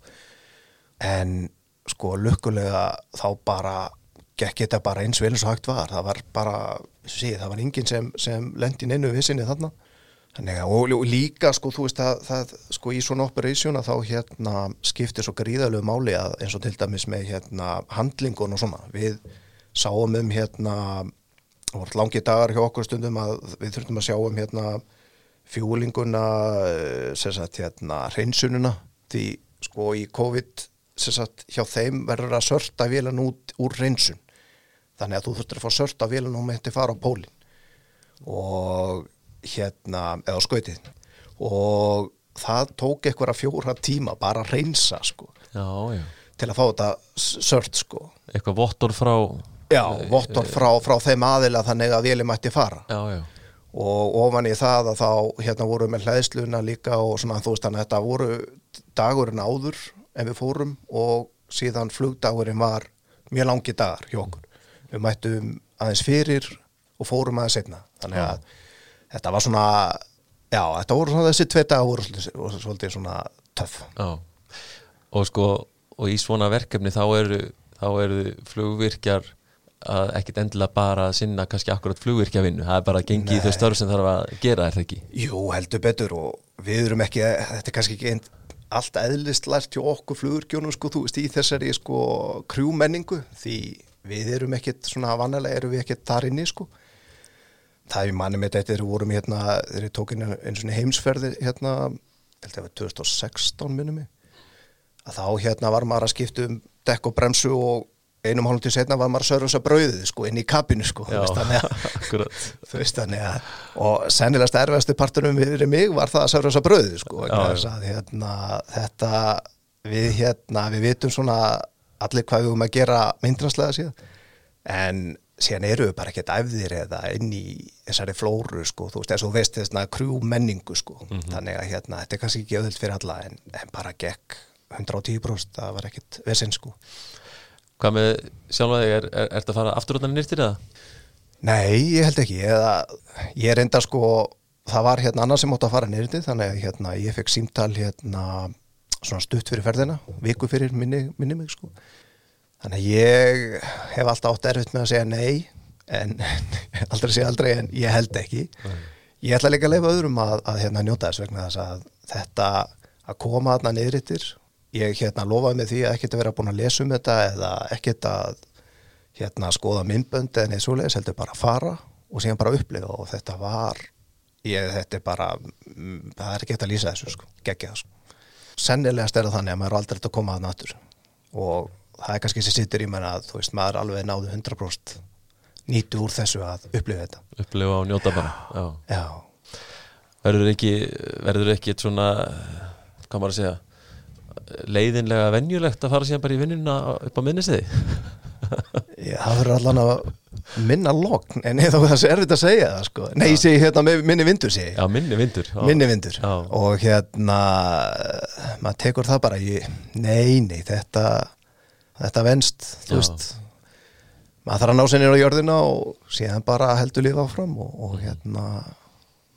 En sko lukkulega þá bara gekk þetta bara eins vel eins og hægt var. Það var bara, sí, það var enginn sem, sem lendi inn einu vissinni þarna. Þannig og, og líka sko, þú veist að það, sko, í svona operation að þá hérna skiptir svo gríðalegu máli að eins og til dæmis með hérna handlingun og svona, við sáum um hérna, það voru langi dagar hjá okkur stundum að við þurftum að sjá um hérna fjúlinguna eh, sagt hérna hreinsununa, því sko í COVID sagt hjá þeim verður að sörta vélan út úr hreinsun, þannig að þú þurftur að fá sörta vélan og meinti fara á pólinn og hérna, eða skautið. Og það tók eitthvað fjóra tíma bara að reynsa sko Já, já, til að fá þetta sört sko. Eitthvað vottor frá já, vottor frá, frá þeim aðila þannig að véli mætti fara. Já, já, og ofan í það að þá hérna voru með hlæðsluna líka og svona þú veist þannig að þetta voru dagurinn áður en við fórum og síðan flugdagurinn var mjög langi dagar hjá okkur. Við mættum aðeins fyrir og fórum aðeins setna þannig að þetta var svona já, þetta voru svona þessi tvei dagar voru svolítið, svolítið svona töff. Já, og sko og í svona verkefni þá eru þá eru flugvirkjar að ekkit endilega bara að sinna kannski akkurat flugvirkjavinnu, það er bara að gengi í þau störf sem þarf að gera, er það ekki? Jú, heldur betur og við erum ekki, þetta er kannski ekki einn allt eðlistlært hjá okkur flugurgjónum sko, þú veist, í þessari sko krjúmenningu, því við erum ekkit svona vanalega, erum við ekkit þar inni sko það er manni með þetta, við vorum hérna þegar við tókum einu svona heimsferði hérna, held að það var 2016 minnum að þá hérna var maður að skipta um dekk og bremsu og einum hálfum til setna var maður að þess að brauðið sko inn í kapinu sko Já, þú veist, þannig að að og sennilegast erfiðasti partunum við mig var það að sörfa þess að brauðið sko Já, þess að hérna þetta við hérna við vitum svona allir hvað við höfum að gera myndrannslega síðan en síðan eru við bara ekkert æfðir eða inn í þessari flóru sko þú veist eins og þú veist þessna krjú menningu sko þannig að hérna þetta er kannski ekki auðvilt fyrir alla en, en bara gekk 110% það var ekkert vesinn sko Hvað með sjálfa þig, er, er, ertu að fara aftur út að nýrtir eða? Nei, ég held ekki. Eða, ég reynda sko það var hérna annað sem átt að fara nýrði þannig að hérna, ég fekk símtal hérna svona stutt fyrir ferðina viku fyrir minni, minni mig sko. Þannig að ég hef alltaf átt erfitt með að segja nei en aldrei segja aldrei en ég held ekki. Ég ætla líka að leifa öðrum að, að hérna njóta þess vegna þess að þetta að koma þarna niðrittir ég hérna lofaði með því að ekkert að vera búin að lesa um þetta eða ekkert að hérna skoða myndbönd en eða svoleiðis heldur bara að fara og síðan bara upplifa og þetta var ég, þetta er bara mm, það er ekki hægt að lýsa þessu sko, geggja það sko. sennilegast er það þannig að maður aldrei að koma að náttúr og það er kannski sem sittur í mann að þú veist maður alveg náðu 100% nýtu úr þessu að upplifa þetta. Upplifa og njóta bara Verður ekki, verður ekki svona hvað maður að segja leiðinlega venjulegt að fara síðan bara í vinnuna upp á minnistiði Já, það verður allan að minna logn en eða það er erfitt að segja það sko. Nei, ég segi hérna minni vindur segi. Já, minni vindur já. minni vindur Já. og hérna maður tekur það bara í nei, nei, þetta þetta venst, þú veist maður þarf að ná sér nýra á jörðina og síðan bara heldur lífa áfram og, og hérna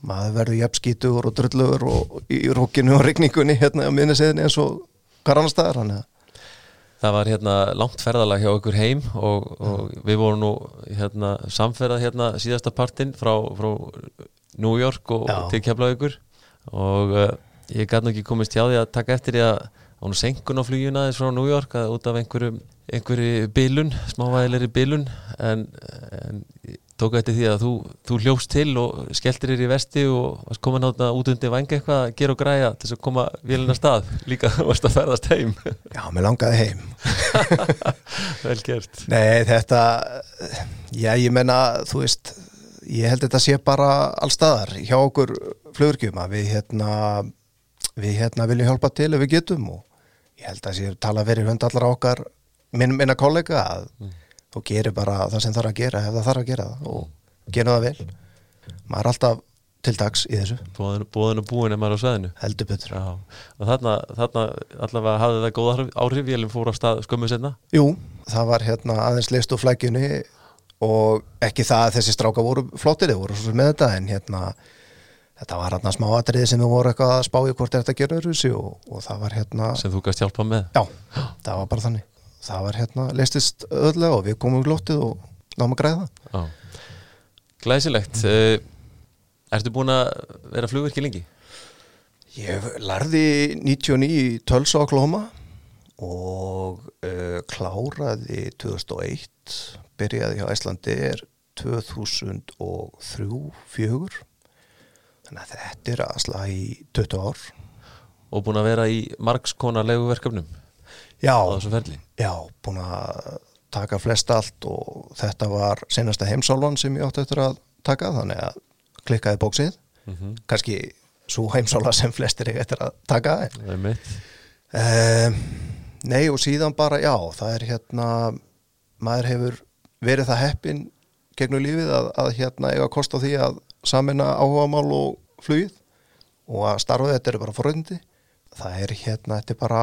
maður verður jafnskítugur og drullugur og í rókinu og rigningunni hérna á minniseðinni eins og hvar annar staðar hann Það var hérna langt ferðalag hjá okkur heim og, og við vorum nú hérna samferðað hérna síðasta partinn frá, frá New York og Já. til Keflavíkur. Og uh, ég gæti nú ekki komist hjá því að taka eftir því að á nú senkun á flugjuna þess frá New York að út af einhverju, einhverju bilun, smávægilegri bilun. En, en tók eftir því að þú, þú hljófst til og skelltir þér í vesti og varst komin átna út undir vanga eitthvað að gera og græja til þess að koma vélina stað. Líka varst að ferðast heim. Já, mér langaði heim. Vel gert. Nei, þetta já, ég menna, þú veist ég held þetta sé bara allstaðar hjá okkur flugurkjum að við hérna við hérna viljum hjálpa til ef við getum og ég held að sé tala verið hund allar okkar minn, minna kollega að þú gerir bara það sem þarf að gera ef það þarf að gera það. Og gera það vel. Maður er alltaf til dags í þessu. Búin og búin er maður á sveðinu heldur betur. Já, og þarna, þarna allavega hafði það góð áhrif vélum fór á stað skömmu senna Jú, það var hérna aðeins list úr flækjunni og ekki það að þessi stráka voru flottir, þeir voru með þetta en hérna þetta var hérna smá atriði sem við voru eitthvað að spá í hvort þetta öruvísi og, og það var hérna, sem þú gæst hjálpa með? Já, það var bara þannig það var hérna, listist öðlega og við komum glóttið og náum að græða. Já. Glæsilegt. Uh, Ertu búin að vera flugvirki lengi? Ég lærði 99 í Tulsa Oklahoma og uh, kláraði 2001 byrjaði hjá Æslandi er 2003-04 þannig að þetta er aðsla í 20 ár. Og búin að vera í margskonar leguverkefnum Já, á þessu ferli? Já, búin að taka flest allt og þetta var senasta heimsálvan sem ég átti eftir að taka þannig að klikkaði bóksið. Mm kannski svo heimsálva sem flestir eiga eftir að taka. En Um, nei og síðan bara já, það er hérna maður hefur verið það heppin gegnum lífið að, að hérna eiga kost á því að samina áhugamál og flugið og að starfa þetta er bara forröndi það er hérna, þetta er bara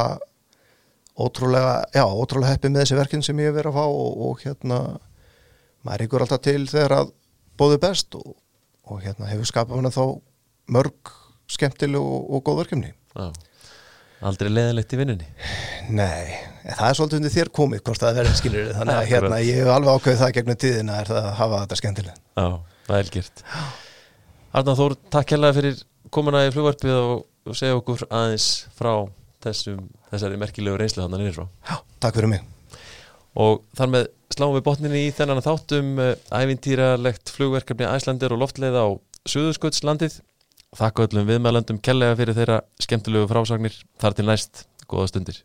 ótrúlega, já, ótrúlega heppin með þessi verkin sem ég hef verið að fá og, og hérna maður ykkur alltaf til þegar að bóðu best og, og hérna hefur skapað hana þá mörg skemmtileg og, og góð verkefni. Já. Aldrei leðilegt í vinnunni? Nei, það er svolítið undir þér komið hvort það verður skilur þannig að hérna ég hef alveg ákveðið það gegnum tíðina er það að hafa þetta skemmtileg Já, það er gert. Arna Þór, takk hérlega fyrir komuna í flugvarpið og segja okkur aðeins frá þessum, þessari merkilegu reynslu þannig nýrfrá Takk fyrir mig. Og þar með sláum við botninni í þennan þáttum uh, ævintýralegt flugverkefni Æslandir og loftleiða á Suðursköldslandið Þakka öllum viðmælandum kellega fyrir þeirra skemmtilegu frásagnir. Þar til næst, góða stundir